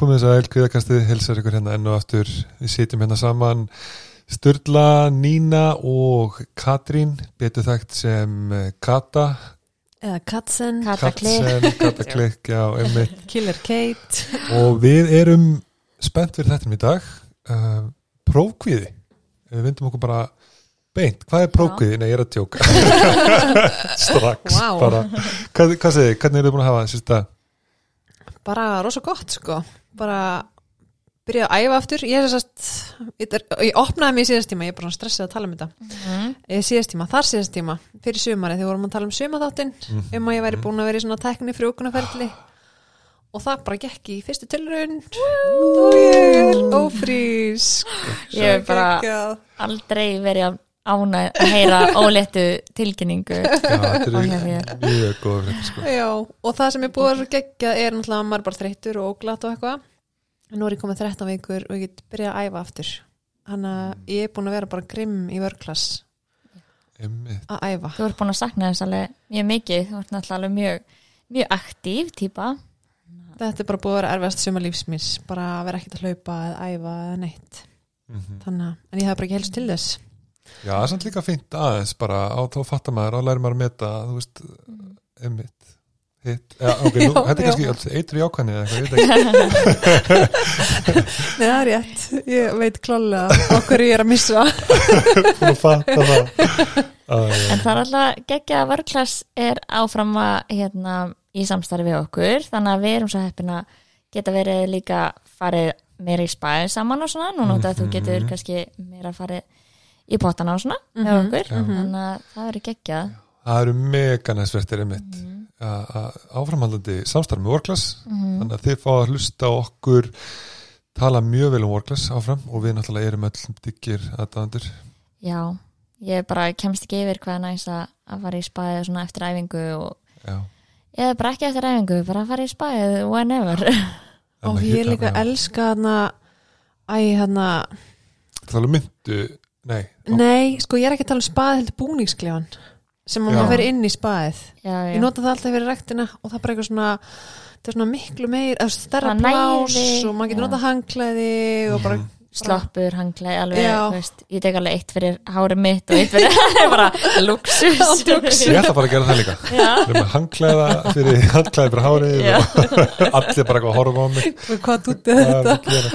Komið þess að elkviðakastið hilsar ykkur hérna enn og aftur. Við sitjum hérna saman. Sturla, Nína og Katrín, betur þekkt sem eh, Kata. Eða Katzen, Kataklik Katsen, Kataklik, já, emmitt Killer Kate. Og við erum spennt fyrir þetta í dag. Uh, prófkvíði við vindum okkur bara beint, hvað er prófkvíði? Nei, ég er að tjóka strax Vá. bara, hvað, hvað segir, hvernig eru þið búin að hafa það sérsta? Bara rosa gott sko Bara byrjaði að æfa aftur Ég er Ég, er- ég opnaði mig í síðast tíma Ég er bara stressið að tala um þetta Mhm. Ég síðast tíma, þar síðast tíma Fyrir sumari þegar vorum að tala um sumaþáttinn Mhm. Um að ég væri búin að vera í svona tekni frjókunaferli Og það bara gekk í fyrstu tilraun Og ég er ófrísk Ég hef bara geggjað. aldrei verið að ána að heyra óléttu tilkynningu Já, þetta er þér. mjög góð sko. Já, og það sem er búið að vera svo geggjað er náttúrulega að maður bara þreyttur og glatt og eitthvað nú er ég komið 13 vikur og ég get byrjað að æfa aftur. Þannig að ég er búin að vera bara grimm í vörklass að æfa. Þú ert búin að sakna þess alveg mjög mikið. Þú ert náttúrulega alveg mjög, mjög aktív típa. Þetta er bara búið að vera erfiðast suma lífsmins bara að vera ekkert að hlaupa eða æfa eða neitt. Mhm. þannig að, en ég hef bara ekki helst til þess. Já, það er samt líka fínt aðeins bara á þá fattar maður, á læri maður að meta þú veist, emmitt hitt, já, ok, nú, Já, þetta er já. kannski í ákvæmni eða eitthvað, ég veit ekki. Nei, það er rétt, ég veit klálega okkur ég er að missa. Búin að fatta það. En það er alltaf geggja að vörklass er áfram að hérna, í samstarfi við okkur þannig að við erum svo heppin að geta verið líka farið meira í spæði saman og svona, núna út að þú getur kannski meira farið í potana og svona með Mhm, okkur, mhm. þannig að það verður geggjað Það eru mega næsvertir emmitt áframhaldandi samstarf með Workclass Mhm. þannig að þið fá að hlusta okkur tala mjög vel um Workclass áfram og við náttúrulega erum öll diggir aðdæðandur Já, ég bara kemst ekki yfir hvað er næst að, að fara í spæði svona eftir æfingu og Já, eða bara ekki eftir æfingu, bara að fara í spæði whenever. Og að ég líka já. elska hana æ, hana Það er myndu, nei nei, sko ég er ekki að tala um spaðið heldur búningsklefan sem maður fer inn í spaðið. Já, já, ég nota það alltaf fyrir rektina og það er bara eitthvað svona er svona miklu meir, eða stærra plás næði, og maður getur nota hangklæði og bara, Mhm. Sloppur, hanglega, alveg, veist, ég tek alveg eitt fyrir hárið mitt og eitt fyrir bara luxus Ég ætla bara að gera það líka. Já, Við erum að hangklæða fyrir hangklæði fyrir og allir bara eitthvað að horfa á mig. Hvað Hvað þetta er að gera?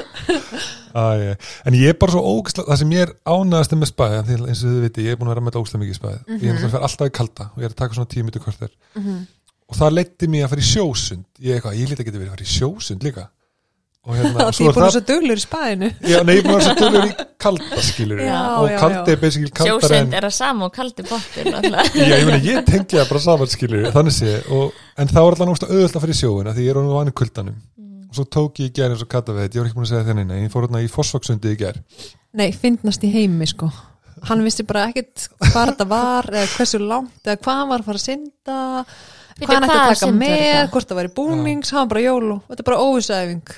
Æ, en ég er bara svo ógæslega það sem ég er ánæðast með spæði því eins og þið viti, ég er búin að vera með ógæslega mikið spæði ég er náttúrulega að fara alltaf í kalda og ég er að taka svona tíu mitur korter. Mhm. og það leiddi mér að fara í sjósund. Ég, er eitthvað, ég lítið að geta verið að fara í sjósund líka og hérna, því er er búin það svo duglur í spaðinu já, nei, búin að svo tölur í kalda skilur Já, og já, kaldi já. er basically kaldar en sjósund er að sama og kaldi náttúrulega. Já, ég meina, ég tengi það bara saman skilur þannig sé, og, en þá er alltaf náttúrulega auðvöld að fara í sjóin af því ég er honum vanið kuldanum. Mm. og svo tók ég í gerð eins og kata við þetta, ég var ekki búin að segja þenni en ég fór hérna í Fossvakssundi í gerð nei, finnast í heimi sko. Hann vissi bara ekkit hvað þetta var eða hversu langt eða hvað hann var að fara að synda hvað hann ætti að taka var með, hvort það væri búnings hann var bara jólu, þetta er bara óvisæfing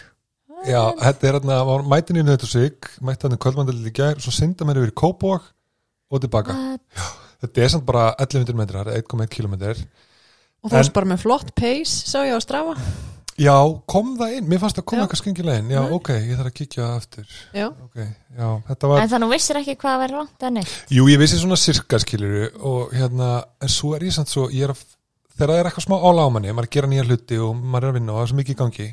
Já, þetta er hérna, var mætin inn þetta sig, mætti hann í kvöldmandalið í og svo synda mér yfir Kópók og tilbaka. What? Þetta er samt bara 1100 metrar, 1,1 kilometr og þú varst bara með flott pace sá ég á strafa Já, kom það inn, mér fannst það koma Já. eitthvað skengilega inn Já, Nei. ok, ég þarf að kíkja aftur já, Ok, já, þetta var En þannig vissir ekki hvað að vera langt enni Jú, ég vissi svona sirka skiluru og hérna, en svo er ég samt svo ég er að, þegar það er eitthvað smá ála á manni maður er að gera nýja hluti og maður er að vinna og það er svo mikið í gangi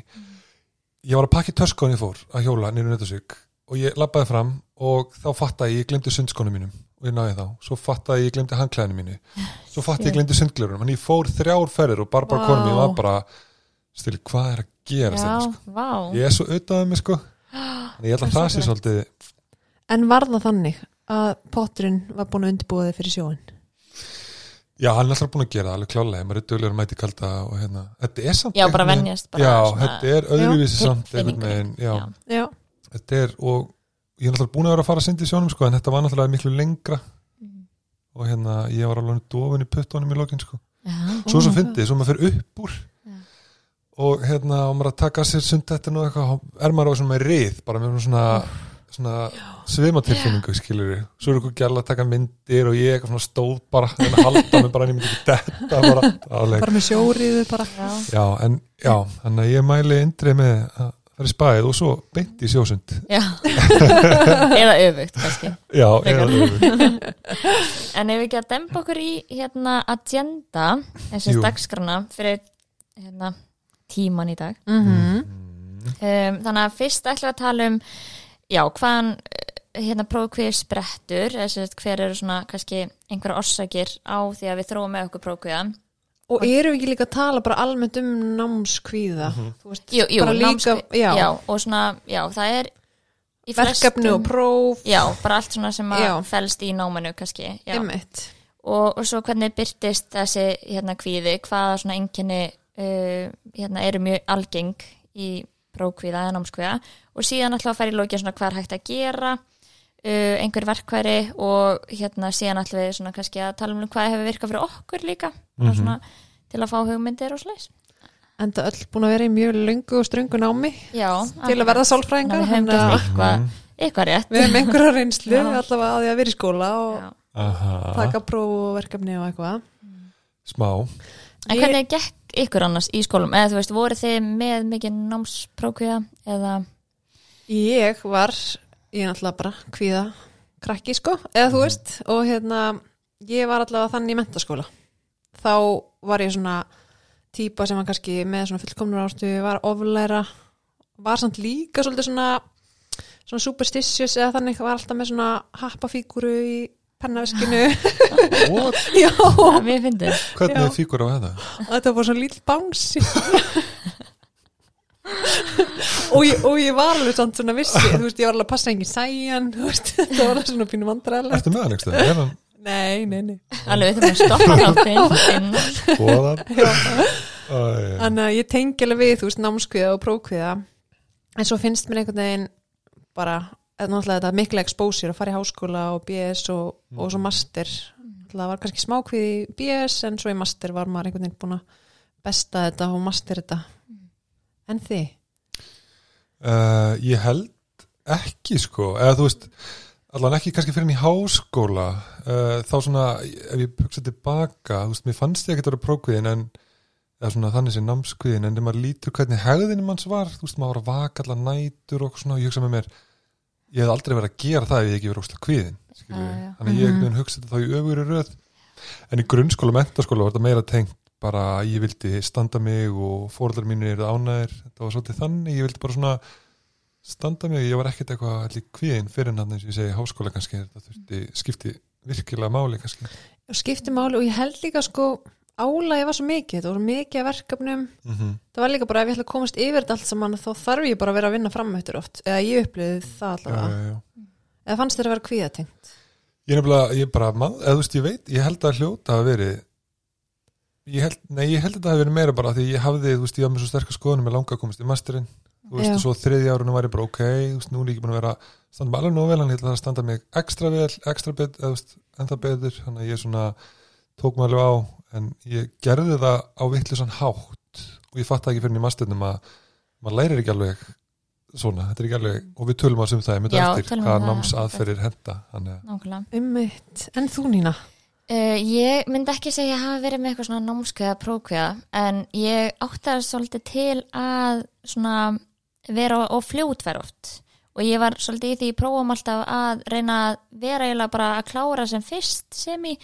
ég var að pakka í töskóni fór að hjóla nýru nöttasvík og ég labbaði fram og þá fattaði ég, ég glemdi sundskónu mínum og ég náði þá, svo fattaði ég, ég glemdi hangklæðinu mínu. Svo fattaði ég, ég glemdi sundglurunum en ég fór þrjár ferðir og bara bara Vá. konum ég var bara, stili, hvað er að gera Já, þetta, sko? ég er svo auðvitað mig, sko. En ég held að Það sé svo svolítið en var það þannig að potturinn var búin að undirbúa þig fyrir sjóin Já, hann er alltaf búin að gera það alveg klálega, maður er duglegur að mæti kalda og hérna, þetta er samt Já, bara venjast bara Já, svona þetta er öðruvísi samt veginn, já, Já. já, þetta er og ég er náttúrulega búin að vera að fara að syndi í sjónum sko, en þetta var náttúrulega miklu lengra. Mhm. og hérna, ég var alveg dofin í puttunum í lokin sko, Já. svo svo Oh my fyndið, svo maður fyrir upp úr. Og hérna, og maður að taka sér sundettin og eitthvað, er maður á svona með rið, bara með svona svona svimatilfinningu skilur svo er eitthvað gæla að taka myndir og ég eitthvað svona stóð bara en að halda mig bara en ég myndi ekki detta bara, bara með sjóriðu bara. Já. Já, en já, þannig að ég mæli indrið með að það er spæð og svo beint í sjósund. Eða öfugt kannski. Já, eða, En ef við ekki að dempa okkur í hérna agenda, þessi Jú. dagskrana fyrir hérna, tíman í dag. Mhm. um, Þannig að fyrst ætlum við að tala um já, hvaðan eh, hérna prófkvið sprettur, þessi hver eru svona kannski einhverja orsakir á því að við þróum með okkur prófkviðan Og erum við ekki líka að tala bara almennt um námskvíða? Þú veist, Jú, jú, bara líka, já, já, og svona, já, það er í verkefni og próf. Já, bara allt svona sem að Já. felst í námanu kannski, já. Einmitt. og, og svo hvernig byrtist þessi hérna kvíði, hvaða svona enginni uh, hérna eru mjög algeng í prófkvíða eða námskvíða og síðan alltaf að færa í lókja svona hvað er hægt að gera uh, einhver verkværi og hérna síðan alltaf við svona kannski að tala um hvað hefur virkað fyrir okkur líka mm svona, til að fá hugmyndir og sliðis Enda öll búin að vera í mjög löngu og ströngu námi Já, til að verða sálfræðingar við gert eitthvað, eitthvað rétt. Við hefum einhverja reynslu allavega að því að vera í skóla og taka próf og verkefni og eitthvað. Smá. En hvernig gekk ykkur annars í skólum? Eða þú veist, voru þið með mikið námsprókviða eða? Ég var, ég er náttúrulega bara kvíða krakki sko, eða þú veist og hérna, ég var allavega þannig í mentaskóla þá var ég svona típa sem var kannski með svona fullkomnur ástu, var oflæra var samt líka svolítið svona svona superstitious eða þannig var alltaf með svona happafíguru í pennaveskinu What? já, Mér finnir hvernig Já. er fíkur á þetta? þetta var svona lítill bánsi og, ég, og ég var alveg samt svona vissi, þú veist, ég var alveg að passa engin sæjan, þú veist, þetta var alveg svona pínu vandræðilegt Ertu með hann? Er hann nei, nei, nei. Alveg, við þurfum að stoppa skoðan? Þannig að ég tengi alveg við, þú veist, námskviða og prófkviða. En svo finnst mér einhvern veginn bara, náttúrulega þetta mikla exposure að fara í háskóla og BS og, og svo master. Það var kannski smákvið í BS en svo í master var maður einhvern veginn búin að besta þetta og master þetta. En þið? Uh, ég held ekki sko, eða þú veist allan ekki kannski fyrir í háskóla. Uh, þá svona, ef ég hugsa tilbaka, þú veist, mér fannst ég ekki að vera prókviðin en, eða svona þannig sem námskviðin en þegar maður lítur hvernig hegðinu manns var þú veist, maður var að vaka allan nætur og svona, og ég hugsa með mér, ég hef aldrei verið að gera það ef ég ekki verið óslega kviðin já. þannig ég einhvern veginn hugsa þetta þá í öfugri röð. En í grunnskóla og mentaskóla var þetta meira tengt bara að ég vildi standa mig og fóreldrar mínu eru ánæðir þetta var svolítið þannig, ég vildi bara svona standa mig, ég var ekkert eitthvað allir kvíðin fyrir hann eins og ég segi háskóla kannski þetta þurfti, skipti virkilega máli kannski. Skipti máli og ég held líka sko álægi var svo mikið, það voru mikið af verkefnum. Mm -hmm. það var líka bara ef ég ætla að komast yfir þetta allt saman þá þarf ég bara að vera að vinna framöttur oft eða ég upplifið það allavega. já, já. eða fannst þér að vera kvíðatengt? Ég er nefnilega, ég bara, mað, eða þú veist, ég veit, ég held að hljóta að verið ég held, nei, ég held að þetta hafi verið meira bara því ég hafði, þú veist, ég með svo sterkar skoðunum með langa að komast í masterinn, þú veist, og svo þriðja árunum var ég bara, ok, þú veist, nú er ég ekki búin að vera standa mig alveg nóg vel, en ég ætla að standa mig ekstra vel, ekstra bet, eða þú veist, enda betur, þannig að ég svona tók mig alveg á, en ég gerði það á vittlusan hátt og ég fatt ekki fyrir í masternum að maður lærir ekki alveg svona, þetta er ekki alveg, og við tölum að sem það, ég myndi eftir um hvað það. námsaðferðir henda, þannig að Nákvæmlega. ummitt, en þú Nína? Uh, ég myndi ekki segja að ég hafi verið með eitthvað svona námskeiða prókviða en ég átti það svolítið til að svona vera og fljótverð oft og ég var svolítið í því prófum alltaf að reyna að vera eiginlega bara að klára sem fyrst sem í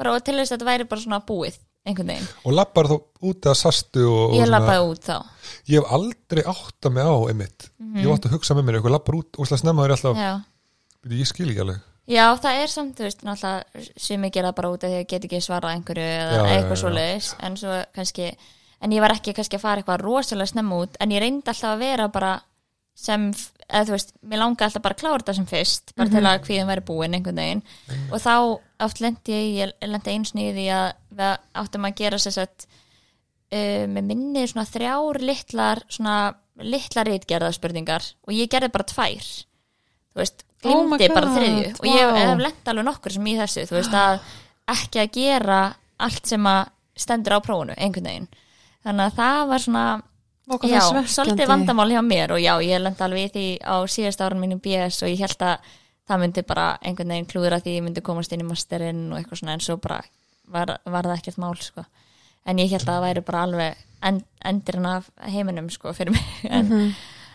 bara og til þess að þetta væri bara svona búið einhvern veginn. Og lappar þá út að sastu og, Ég lappaði út þá. Ég hef aldrei átt að mig á einmitt Ég hef átt að hugsa með mér, eitthvað lappar út og slega snemma er alltaf, Já. ég skil ekki alveg Já, það er samt, þú veist, náttúrulega sumi gera bara út af því að get ekki svarað einhverju eða Já, eitthvað já. svoleiðis en svo kannski, en ég var ekki kannski að fara eitthvað rosalega snemma út en ég reyndi alltaf að vera bara sem, eða þú veist, mér langaði alltaf bara að klára þetta sem fyrst, bara til að hvíðin væri búin einhvern veginn. Og þá oft lendi ég, ég lendi eins nýði að við áttum að gera sér sett uh, með minni svona þrjár litlar svona litlar reitgerðarspurningar og ég gerði bara tvær. Þú veist, Oh glimti bara God, þriðju. Og ég wow. hef lent alveg nokkur sem í þessu þú veist að ekki að gera allt sem að stendur á prófunu einhvern veginn. Þannig að það var svona já, svolítið vandamál hjá mér og já, ég lendi alveg í því á síðast árun mínu BS og ég held að það myndi bara einhvern veginn klúðra því ég myndi komast inn í masterinn og eitthvað svona en svo bara var, var það ekkert mál sko. en ég held að það væri bara alveg end, endurinn af heiminum sko fyrir mig.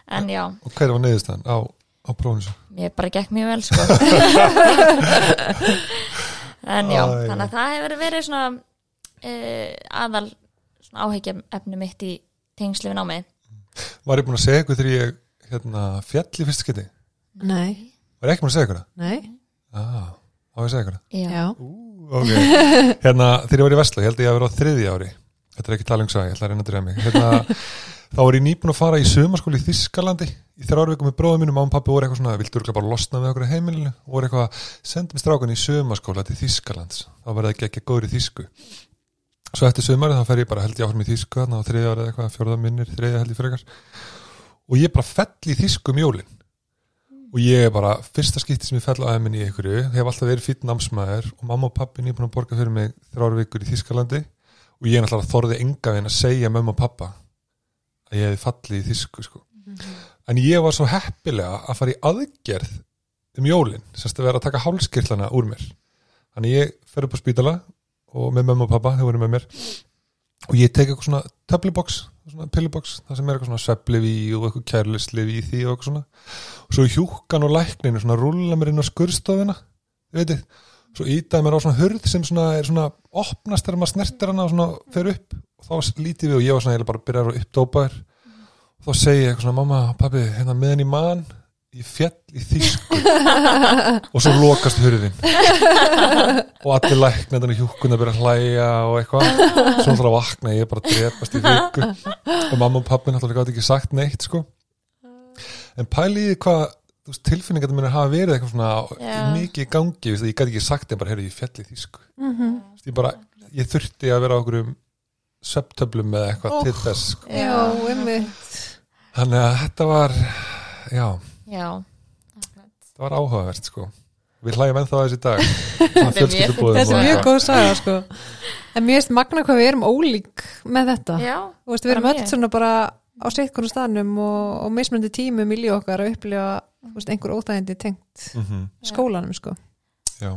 En, en já, og hver var neyðistan á, á prófinu? Svo? mér bara gekk mjög vel sko. En já, Æ, þannig að það hefur verið svona uh, aðal svona áhyggjum efni mitt í tengslu við námi Var ég búin að segja eitthvað þegar ég hérna, fjall í fyrsta skiti? Nei, Var ég ekki búin að segja eitthvað? nei, Ah, á ég að segja eitthvað? já, Ú, ok. Hérna, þegar ég var í Vesla, ég held að ég að vera á þriði ári. Þetta er ekki talungsæði, ég ætla að reyna að drefa mig. Hérna, þá var ég nýbúin að fara í sömarskóli í Þískalandi í þrjár vikum með bróðum mínum, mamma og pappi voru eitthvað svona, vildu örugglega bara losna við okkur í heimilinu og voru eitthvað, sendum strákan í sömarskóla til Þískalands, þá var það ekki ekki góður í Þísku. Svo eftir sömarið þá fer ég bara held ég áfram í Þísku, þarna á þriðja árið eitthvað, fjórða minnir, þriðja held ég frekar. Og ég bara fell í Þísku um jólin. Og ég er bara, fyrsta skipti sem ég fell á aðeminni í einhverju, hef alltaf verið fýtt námsmaður og mamma og pappi nýbúin að borga fyrir mig þrjár vikur í Þískalandi og ég náttúrulega þorði enga veginn að segja mamma og pappa að ég hefði fallið í Þísku sko. en ég var svo heppilega að fara í aðgerð um jólin, semst að vera að taka hálskirtlana úr mér. Þannig ég fer upp á spítala og með mamma og pappa, þau voru með mér. Og ég tek eitthvað svona töfluboks, svona pilluboks það sem er eitthvað svona svepplifi og eitthvað kærlislifi í því og eitthvað svona. Og svo hjúkan og lækninu svona rúlla mér inn á skurstofuna þið veitir, svo ítaði mér á svona hurð sem svona er svona opnast þegar maður snertir hana og svona fer upp. Og þá lítið við og ég var svona eiginlega bara að byrja að uppdópaður og þá segi ég eitthvað svona mamma, pappi, hérna meðan í mann ég fjall í þýsku og svo lokast hurðin og allir læknir í hjúkun að byrja að hlæja og eitthvað svo náttúrulega vakna ég bara að drepast í viku og mamma og pappi náttúrulega gátt ekki sagt neitt sko en pæliði hvað þú veist, tilfinningar þetta hafa verið eitthvað svona Já. mikið í gangi, ég gæti ekki sagt þeim bara, heyrðu, ég fjall í þýsku. Þú veist, ég bara, ég þurfti að vera á okkur um sveptöflum eða eitthvað Ó. til þess sko. Já, einmitt þannig að þetta var já, já. Akkurat. það var áhugavert sko. Við hlægjum ennþá þessi dag. Þetta er mjög- er góð saga sko. En mér finnst magna hvað við erum ólík með þetta. Já, Þú veist, við erum öll svona bara á sittkonum staðnum og, og mismunandi tímum í líf okkar að upplifa þú veist, einhver óþægindi tengt Mhm, skólanum sko. Já,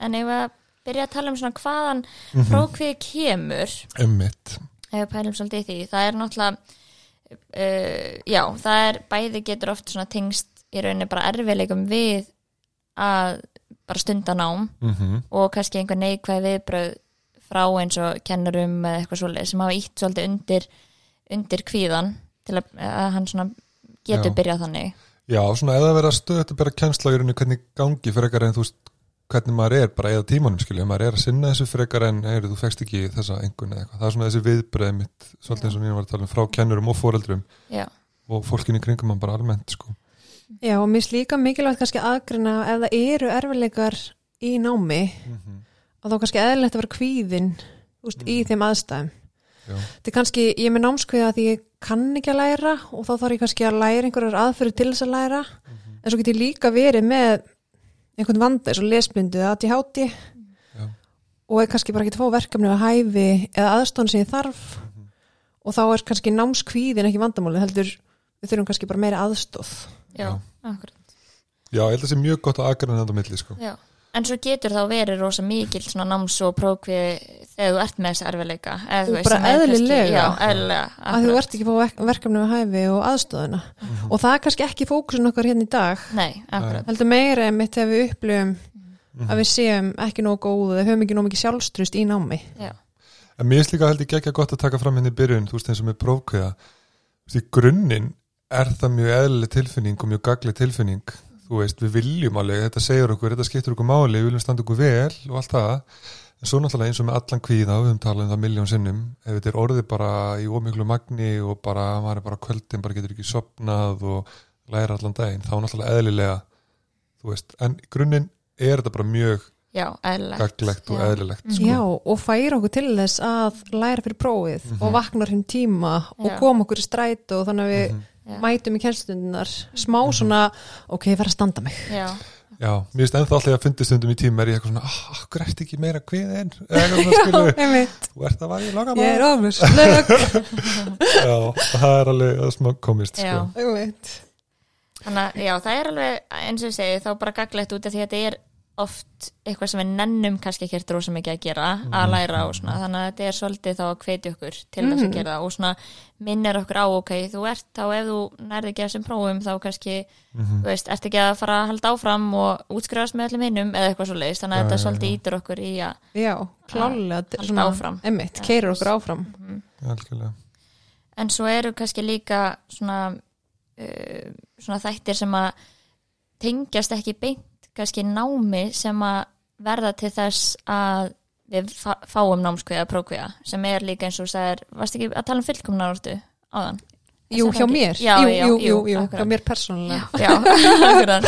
en ef við að byrja að tala um svona hvaðan Mhm. prókvið kemur? Emmitt ef við pælum svolítið í því. Það er náttúrulega uh, já, það er bæði getur oft svona tengst í rauninni bara erfiðleikum við að bara stunda nám Mhm, og kannski einhver neikvæð viðbröð frá eins og kennurum eða eitthvað svoleið sem hafa ítt svolítið undir undir kvíðan til að, að hann svona getur Já. byrjað þannig já, svona eða vera stöðt að bera kennsla í rauninni hvernig gangi frekar en þú veist hvernig maður er bara eða tímanum skilja maður er að sinna þessu frekar en heyri, þú fekst ekki þessa engun eða eitthvað, það er svona þessi viðbreið mitt svolítið eins og nýjum var að tala um frá kennurum og foreldrum já, og fólkinu í kringum hann bara almennt sko. Já, og mér finnst líka mikilvægt kannski aðgrina ef það eru erfileikar í námi Mhm, og þá kannski eðlilegt að vera kvíðin úst, í þeim aðstæðum. Já, þetta er kannski, ég er með námskviða því ég kann ekki að læra og þá þarf ég kannski að læra einhverjar aðferður til þess að læra. En svo get ég líka verið með einhvern vanda eins og lesblindu eða ADHD já, og er kannski bara ekki að fá verkefni að hæfi eða aðstofn sem ég þarf. Og þá er kannski námskvíðin ekki vandamáli heldur við þurfum kannski bara meiri aðstóð já, akkurat. Já, ég held að það sé mjög gott að aðgræna þetta milli sko. En svo getur þá verið rosa mikil svona náms og prókvið þegar þú ert með þessi erfiðleika eða, þú Og bara er eðlilega. að þú ert ekki að fá verk- verkefni að hæfi og aðstofuna og það er kannski ekki fókusin okkar hérna í dag. Nei, heldur meira einmitt þegar við upplifum Mhm. að við séum ekki nógu góð eða höfum ekki nógu mikið sjálfstrust í námi. Já, En mér finnst líka held ég ekki gott að taka fram henni í byrjun, þú veist eins og með veist í grunninn er það mjög eðlileg tilfinning og mjög gagleg tilfinning. Þú veist, við viljum alveg, þetta segir okkur þetta skiptir okkur máli, við viljum standa okkur vel og allt það, en svo náttúrulega eins og með allan kvíða, við höfum talað um það miljón sinnum ef þetta er orðið bara í ómiklu magni og bara, maður er bara kvöldin bara getur ekki sopnað og læra allan daginn, þá náttúrulega eðlilega þú veist, en grunninn er þetta bara mjög já, eðlilegt. gaglegt og eðlilegt sko. Já, og færa okkur til þess að læra fyrir prófið og vaknar hinn tíma og Já. koma okkur í strætu og þannig að við Já. mætum í kennstundunar smá svona, ok, ég fer að standa mig. Já, Já, mér finnst ennþá alltaf að fyndi stundum í tíma er ég eitthvað svona, ah, akkur ert ekki meira kviðin eða eitthvað svona þú ert að væri laga ég er maður ofnusleg Já, það er alveg að smá komist já. sko. einmitt. Þannig að já, það er alveg eins og ég segi, þá bara gaglegt út af því að þetta er oft eitthvað sem við nennum kannski ekki rosa mikið að gera að læra og svona, þannig að þetta er svolítið þá að hvetja okkur til þess að gera það og svona minnir okkur á, ok, þú ert þá ef þú nærði ekki að þessum prófum þá kannski, þú veist, ert ekki að fara að halda áfram og útskrifast með öllum hinnum eða eitthvað svo leiðist, þannig að Já, þetta já, svolítið já. ítur okkur í að já, klálega svona- áfram. Einmitt, Já, keirir okkur áfram. Algjörlega. En svo eru kannski líka svona, uh, svona þættir sem að tengjast ekki beint kannski námi sem að verða til þess að við fá- fáum námskveða prókveða sem er líka eins og þú sagðir, varst ekki að tala um fullkomnar orðu áðan? Jú, hjá mér, Já, jú, já, jú, jú, jú, hjá mér persónulega. Já, akkurat.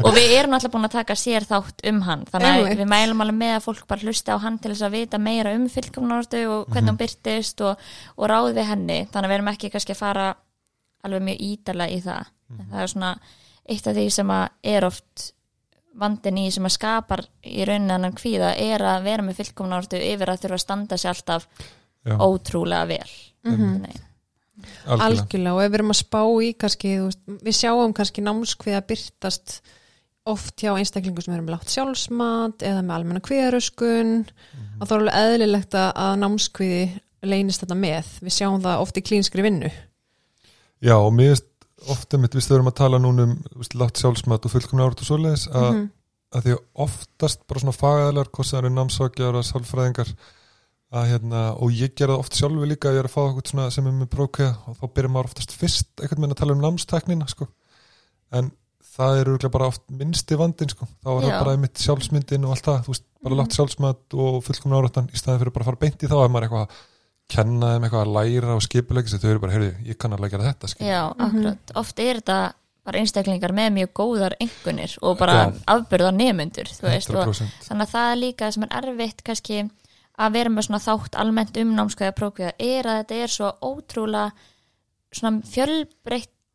og við erum alltaf búin að taka sér þátt um hann þannig að við mælum alveg með að fólk bara hlusta á hann til þess að vita meira um fullkomnarortu og hvernig hún byrtist og, og ráð við henni þannig að við erum ekki kannski að fara alveg mjög ídalega í það. En það er svona eitt af því sem að er oft vandin í sem að skapar í rauninni annan kvíða er að vera með fullkomnarortu yfir að þurfa að standa sér alltaf Já, ótrúlega vel Mhm. Nei. algjörlega Algjörlega og ef við erum að spá í kannski, þú veist, við sjáum kannski námskviða byrtast oft hjá einstaklingu sem eru með látt sjálfsmat eða með almenna kviðaröskun og þá er alveg eðlilegt að að námskviði leynist þetta með. Við sjáum það oft í klínskri vinnu. Já, og mér veist ofta mitt, við stöðum að tala núna um veist, látt sjálfsmat og fullkomna árat og svoleiðis að, Mhm. að því oftast bara svona fagæðlar, hvort það eru námsvækjar og sálfræðingar að hérna, og ég gera það oft sjálfur líka að ég er að fá eitthvað svona sem er með prókveða og þá byrjar maður oftast fyrst einhvern veginn að tala um námsteknina sko. en það er örugglega bara oft minnsti vandin sko. þá er Já. það bara einmitt sjálfsmyndin og allt það, þú veist, bara látt sjálfsmat og fullkomna áratan í staðin fyrir bara að fara beint í þá kenna þeim eitthvað að læra og skipulegja sig, þau eru bara, heyrðu, ég kann alveg að gera þetta skilur. Já, akkurat. Oft er þetta bara einstaklingar með mjög góðar engunir og bara Já. afbyrða 100% þannig að það er líka það sem er erfitt kannski að vera með svona þátt almennt um námskvæða prókviða er að þetta er svo ótrúlega svona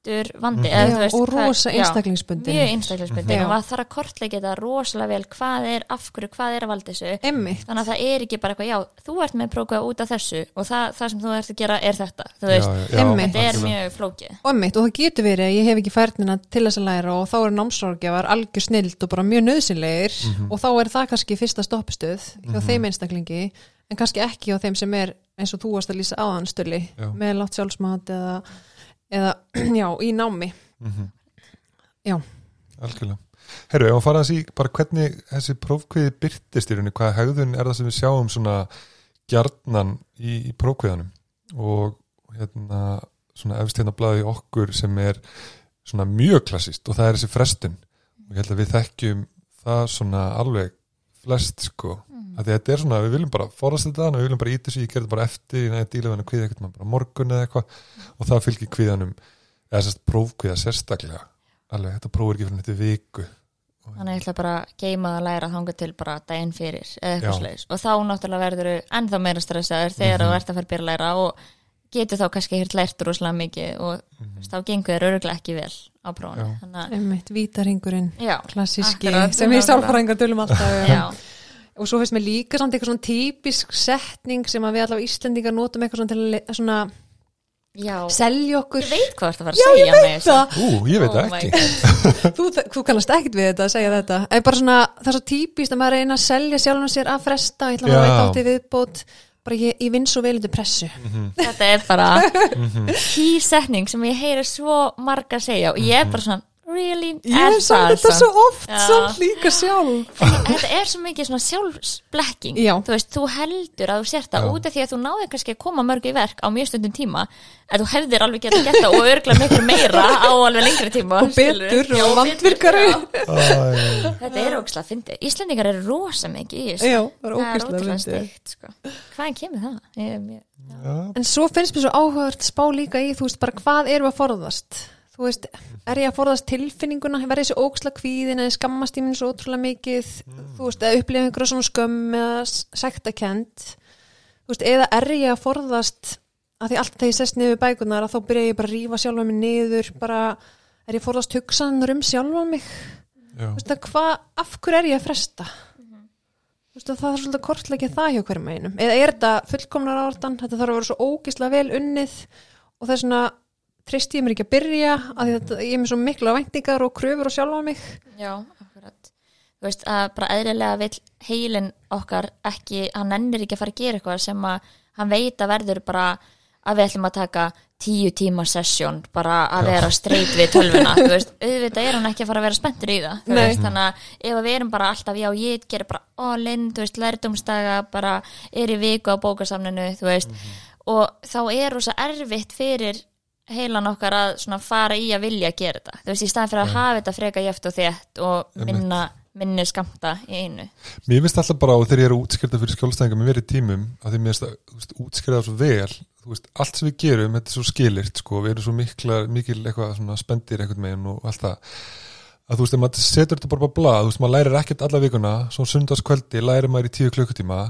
fjölbreyttur vandi, eða Já, þú veist og rosa einstaklingsbundin. mjög einstaklingsbundin Já. og maður þarf að kortleika þetta rosalega vel hvað er, af hverju, hvað er að valda þessu. Emmitt. þannig að það er ekki bara eitthvað, já, þú ert með prókviða út af þessu og það, það sem þú ert að gera er þetta, þú veist, Já, já, Einmitt. þetta er mjög flókið. Og það getur verið að ég hef ekki færnina til þess að læra og þá er námsrákjafar algjör snild og bara mjög nöðsynlegir og þá er það kannski fyrsta stoppistöð hjá þeim einstaklingi en kannski ekki hjá þeim sem er eins og þú varst að lýsa áðanstöli með látt sjálfsmat eða, eða já, í námi Mhm. Já. Algjörlega. Herru, ef að fara að sí bara hvernig þessi prófkviði byrtist í rauninni, hvaða hegðun er það sem við sjáum svona gjarnan í, í prófkviðanum og hérna svona efst hérna blaði okkur sem er svona mjög klassist og það er þessi frestun og ég held að við þekkjum það svona alveg flest sko að þetta er svona, við viljum bara forast þetta þannig, við viljum bara íta þessu, ég gerði bara eftir ég díla við hann að kviða eitthvað bara morgun eða eitthvað. Og það fylgir kviðanum eða sérst prófkviða sérstaklega. Alveg, þetta prófur ekki fyrir þetta viku. Þannig að ég ætla bara að geima að læra þanga til bara daginn fyrir eða eitthvað slags og þá náttúrulega verður þau ennþá meira stressaður þegar Mhm. þú ert að fara að byrja að læra og getur þá kannski hirt lært rosalega mikið og Mhm. þá gengur þér öruglega ekki vel á prófunu Já. þannig að, emmitt, vítaringurinn klassíski, sem við sálfræðingar tölum alltaf já, og svo finnst mér líka samt eitthvað svona típisk setning sem að við allavega Íslendingar notum eitthvað svona til að svona já. selja okkur. Ég veit hvað þú ert að fara að segja með þessu. Það Ú, ég veit Oh það ekki. Þú, þú kannast ekkert við þetta að segja þetta. En bara svona, það er svo típist að maður reyna að selja sjálfum sér að fresta, ég ætla að Já. hafa eitt átti viðbót. Bara ég, ég vinn svo vel undir pressu. Þetta er bara key setning sem ég heyri svo marga segja og ég er bara svona really, ég er sagt þetta svo oft Já. samt líka sjálf þetta er svo mikið svona sjálfsblekking Já. þú veist, þú heldur að þú sért það út af því að þú náði kannski að koma mörgu í verk á mjög stundum tíma að þú hefðir alveg geta gert það og örgla miklu meira á alveg lengri tíma Og betur Já, og vandvirkari. þetta er ógislega að fyndi Íslendingar eru rosa mikið í þessu það er fyndið. steikt sko. hvaðan kemur það? Ég, er mjög- já, en svo finnst mér svo áhugavert að spá líka í þú veist bara hvað erum við að forðast þú veist, er ég að forðast tilfinninguna? Verði þessi ógsla kvíðin eða skammast í minn svo ótrúlega mikið? Þú veist, eða upplifa einhverja svona skömm eða sektakent þú veist, eða er ég að forðast að því alltaf þegar ég sest niður við bækunar að þá byrja ég bara að rífa sjálfa mig niður bara, er ég að forðast hugsanar um sjálfa mig? Já, þú veist, að hvað, af hverju er ég að fresta? Þú veist, að það er svolítið að kortleggja það hjá hverjum einum, eða er þetta fullkomnar ártan, þetta þarf að vera svo ógislega vel unnið og það er svona treysti ég mér ekki að byrja, að þetta, ég er með svo mikla væntingar og kröfur og sjálfa mig. Já, akkurat. Þú veist, að bara eðlilega vill heilin okkar ekki, hann ennir ekki að fara að gera eitthvað sem að hann veit að verður bara að við ætlum að taka tíu tíma sessjón bara að vera streit við tölvuna. Þú veist, auðvitað er hann ekki að fara að vera spenntur í það þú veist, þannig að ef að við erum bara alltaf já, ég gerir bara all in, þú veist, lærdómsdaga bara er í viku á bókasamninu þú veist, og þá er rosa erfitt fyrir heilan okkar að svona fara í að vilja gera þetta. Þú veist, í staðan fyrir að hafa þetta freka jæft og þétt og minna, minni skamta í einu. Mér finnst alltaf bara, og þegar ég er að útskýrta fyrir skjólstæðingar með verið tímum, að því mér finnst að það svo vel, þú veist, allt sem við gerum, þetta er svo skilirt, sko, við erum svo mikla, mikil eitthvað svona spendir einhvern meginn og allt það, að þú veist, ef maður setur þetta bara á blað, þú veist, maður lærir ekkert alla vikuna, svo sundarskvöldi lærir maður í tíu klukkutíma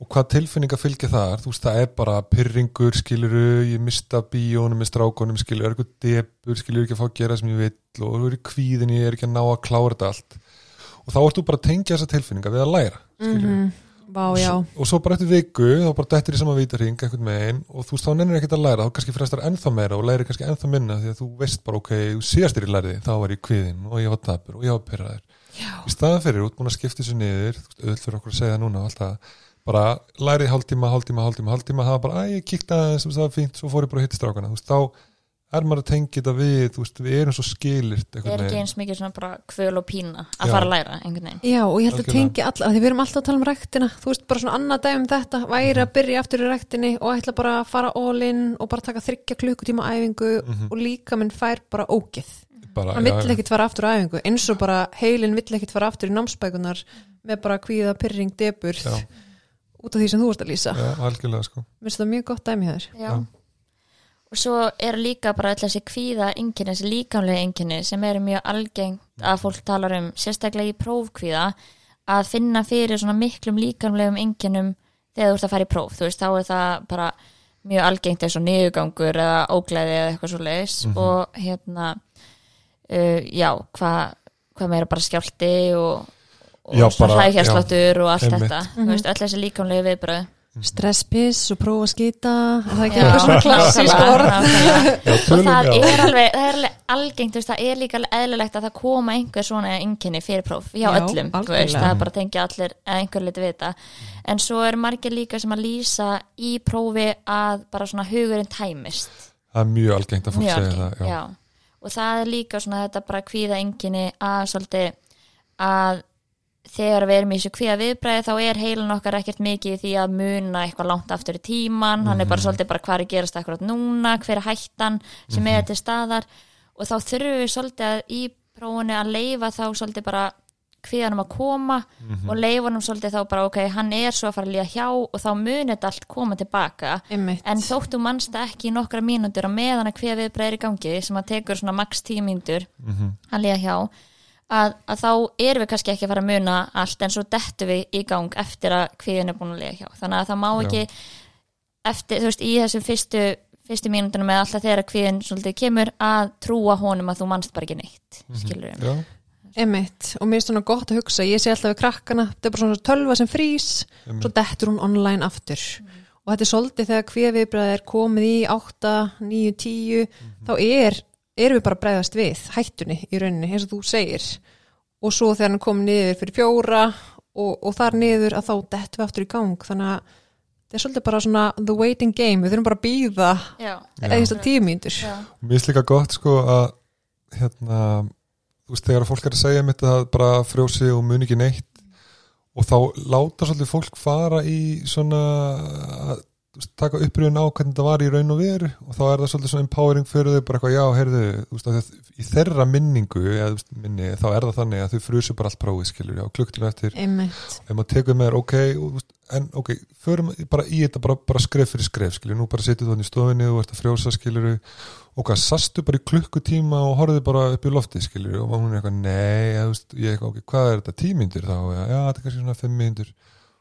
og hvað tilfinninga fylgja þar, þú veist, það er bara pyrringur, skiluru, ég mista bíónum með strákonum, skilur, er eitthvað debur, skilur ekki að fá að gera sem ég vill og þú er í kvíðin, ég er ekki að ná að klára þetta allt. Og þá ert þú bara að tengja þessa tilfinninga við að læra skilur Mhm. Vá, já, og svo bara eftir viku þá bara dettir í sama vítarhing einhvern megin og þú veist þá nennir ekkert að læra þá kannski frestar ennþá meira og læri kannski ennþá minna því að þú veist bara ok, þú síðast er í læriði þá var ég kviðin og ég var tapur og ég var pyrraður í staðan fyrir út búin að skipta þessu niður auðvitað fyrir okkur að segja núna og alltaf bara lærið hálftíma, hálftíma, hálftíma, hálftíma það var bara, að ég kíkta aðeins, veist, það var fínt. Svo fór ég bara að hitta strákana, þú veist, þá er maður að tengja þetta við, þú veist, við erum svo skilirt það er einhvern ekki eins mikið svona bara kvöl og pína að Já. fara að læra einhvern veginn. Já og ég held að Algjörlega. tengi alla, af því við erum alltaf að tala um ræktina. Þú veist, bara svona annað dæmi um þetta væri að byrja aftur í ræktinni og ætla bara að fara all in og bara taka þryggja klukkutíma æfingu og líka minn fær bara ógeð. Bara, hann vill ekkit fara aftur á æfingu eins og bara heilin vill ekkit fara aftur í námsbækunar með bara kvíða, pyrring, debur Já. Út af því sem þú ert að lýsa. Já, algjörlega sko. Minnst það mjög gott dæmi hér Já. og svo er líka bara alltaf þessi kvíða einkenni, þessi líkamlega einkenni sem eru mjög algengt að fólk talar um sérstaklega í prófkvíða að finna fyrir svona miklum líkamlegum einkennum þegar þú ert að fara í próf. Þú veist, þá er það bara mjög algengt eins og niðurgangur eða óglæði eða eitthvað svo leiðis og hérna uh, já, hvað hva meira bara skjálti og, og hræðhjársláttur og allt einmitt. þetta, þú veist, öll þessi líkamlegu viðbröð stresspiss og prófa að skýta það er ekki eitthvað svona klassísk orð. og það er alveg, það er alveg algengt, þú veist, það er líka eðlilegt að það koma einhver svona einkenni fyrir próf hjá Já, öllum, veist, það er bara að tengja allir einhver liti við þetta, en svo er margir líka sem að lýsa í prófi að bara svona hugurinn tæmist. Það er mjög algengt að fólk segja það já. já. og það er líka svona þetta bara kvíða einkenni að svolítið að þegar við erum í þessu kvíða viðbræði þá er heilin okkar ekkert mikið í því að muna eitthvað langt aftur í tíman hann er bara svolítið bara hvað er gerast akkurat núna? Hver er hættan sem er til staðar? Og þá þurfum við svolítið að í prófunu að leifa þá svolítið bara kvíðanum að koma og leifunum svolítið þá bara ok, hann er svo að fara að líða hjá og þá munið þetta allt koma tilbaka Einmitt. en þóttu mannst ekki í nokkra mínútur að meðan að hver viðbreið er í gangi sem að tekur svona max tíu mínútur að líða hjá að, að þá erum við kannski ekki að fara að muna allt en svo dettu við í gang eftir að hviðin er búin að líða hjá. Þannig að það má ekki eftir, þú veist, í þessum fyrstu fyrstu mínútunum með alltaf þegar hviðin svolítið kemur að trúa honum að þú mannst bara ekki neitt skilur við Já. Einmitt, og mér er svona gott að hugsa ég sé alltaf við krakkana, þetta er bara svona tölva sem frýs svo dettur hún online aftur. Og þetta er svolítið þegar hver viðbræð er komið í 8, 9, 10 þá er, erum við bara að bregðast við hættunni í rauninni, eins og þú segir. Og svo þegar hann kom niður fyrir fjóra og, og þar niður að þá dettum við aftur í gang. Þannig að þetta er svolítið bara svona the waiting game, við þurfum bara að býða Já, eða tíu mínútur. Já, Mér finnst líka gott sko að hérna, þú veist þegar fólk er að segja mitt að bara frjósi og muni ekki neitt og þá láta svolítið fólk fara í svona taka upprýðun á hvernig þetta var í raun og veru og þá er það svolítið svona empowering fyrir þau bara eitthvað já, heyrðu, þú veist, í þeirra minningu eða þú veist, minni, þá er það þannig að þau frusu bara allt prófið skilur, já, klukktil eftir. Ef maður tekur með þér, ok, og, en ok, förum bara í þetta bara, bara skref fyrir skref, skilur, nú bara setjum þú hann í stofinni og ert að frjósa, skilur og hvað, sastu bara í klukkutíma og horfðu bara upp í lofti, skilur og hún er eitthvað, nei, þú veist, ég eitthvað, ok, hvað er þetta, tímyndir þá, já, já, þetta er kannski svona fimm myndir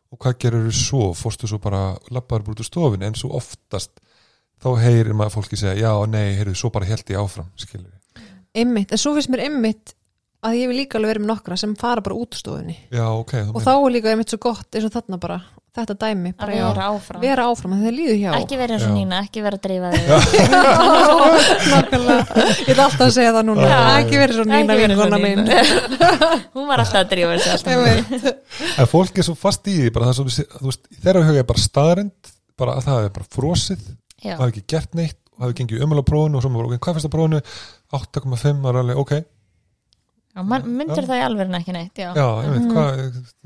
og hvað gerir þú svo, fórstu svo bara labbaður búið úr stofinni, en svo oftast þá heyrir maður fólki segja, já, nei, heyrðu, svo bara held ég áfram, skilur einmitt, en svo finnst mér einmitt að ég vil líka alveg vera með nokkra sem fara bara út úr stofunni. Já, ok, og þá er líka einmitt svo gott eins og þarna bara þetta dæmi að bara, já, vera áfram. Vera áfram að það líður hjá. Ekki vera eins og Já. Nína, ekki vera að dreifa þig. Ég er alltaf að segja það núna. Já. ekki nýna vera eins og vinkona mín. Nína. hún var alltaf að dreifa Ég veit. en fólk er svo fast í því bara það svo, þú veist, þeirra huga er bara staðarind bara að það er bara frosið og hafi ekki gert neitt og hafi gengið umölu á prófunu og svo maður, ok, hvað finnst það prófunu 8,5 var alveg, ok Já, man myndir það í alveg ekki neitt já. já, ég veit, hvað,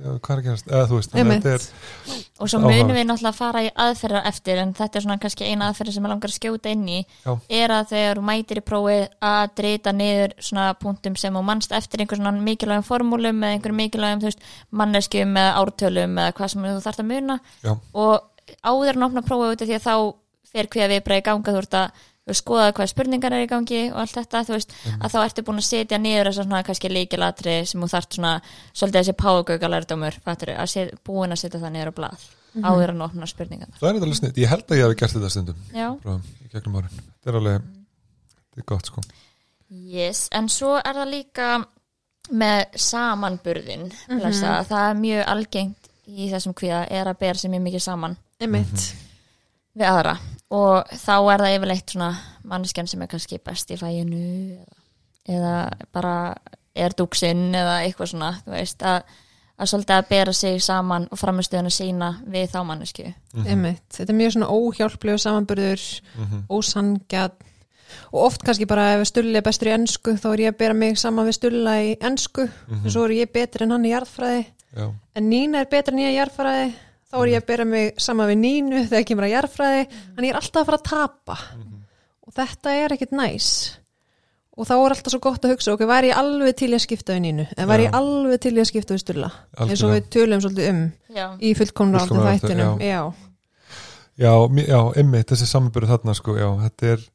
já, hvað er að gerast eða þú veist, þannig að Einmitt. þetta er og svo munum við náttúrulega að fara í aðferðar eftir en þetta er svona kannski eina aðferð sem ég langar að skjóta inn í Já. er að þegar mætir í prófið að drita niður svona punktum sem þú mannst eftir einhver svona mikilvægum formúlum eða einhver mikilvægum þú veist, manneskjum eða ártölum eða hvað sem þú þarft að muna já, og áður en opna prófið út af því að þá fer hví að við í ganga þú ert að þú veist, skoða hvað spurningar er í gangi og allt þetta, þú veist, að þá ertu búin að setja niður þessar svona kannski líkilatri sem þú þarft svona, svolítið þessi að set, búin að setja það niður á blað, áður en opna spurningar það er alveg snitt ég held að ég hafi gert þetta stundum. Já, frá, í gegnum árin, þetta er alveg þetta er gott sko. Yes, en svo er það líka með samanburðin blessa, það er mjög algengt í þessum kvíða er að bera sér mjög mikið saman. Einmitt við aðra. Og þá er það yfirleitt svona manneskjan sem er kannski best í fæinu eða, eða bara er dúksinn eða eitthvað svona þú veist að, að svolítið að bera sig saman og framistöðuna sína við þá mannesku einmitt, þetta er mjög svona óhjálplegu samanburður Mhm. ósangjad og oft kannski bara ef Stulli er bestur í ennsku þá er ég að bera mig saman við Stulla í ennsku Mhm. og svo er ég betri en hann í jarðfræði. Já, en Nína er betri en ég í jarðfræði þá er ég að bera mig saman við Nínu þegar kemur að jarðfræði. En ég er alltaf að fara að tapa. Og þetta er ekkit næs. Og þá er alltaf svo gott að hugsa ok, væri ég alveg til í að skipta við Nínu? En væri ég alveg til í að skipta við Stulla eins og við tölum svolítið um Já, í fullkomna aldrei þættinum. já. já. já, já, einmitt þessi samanbyrðu þarna sko, já, þetta er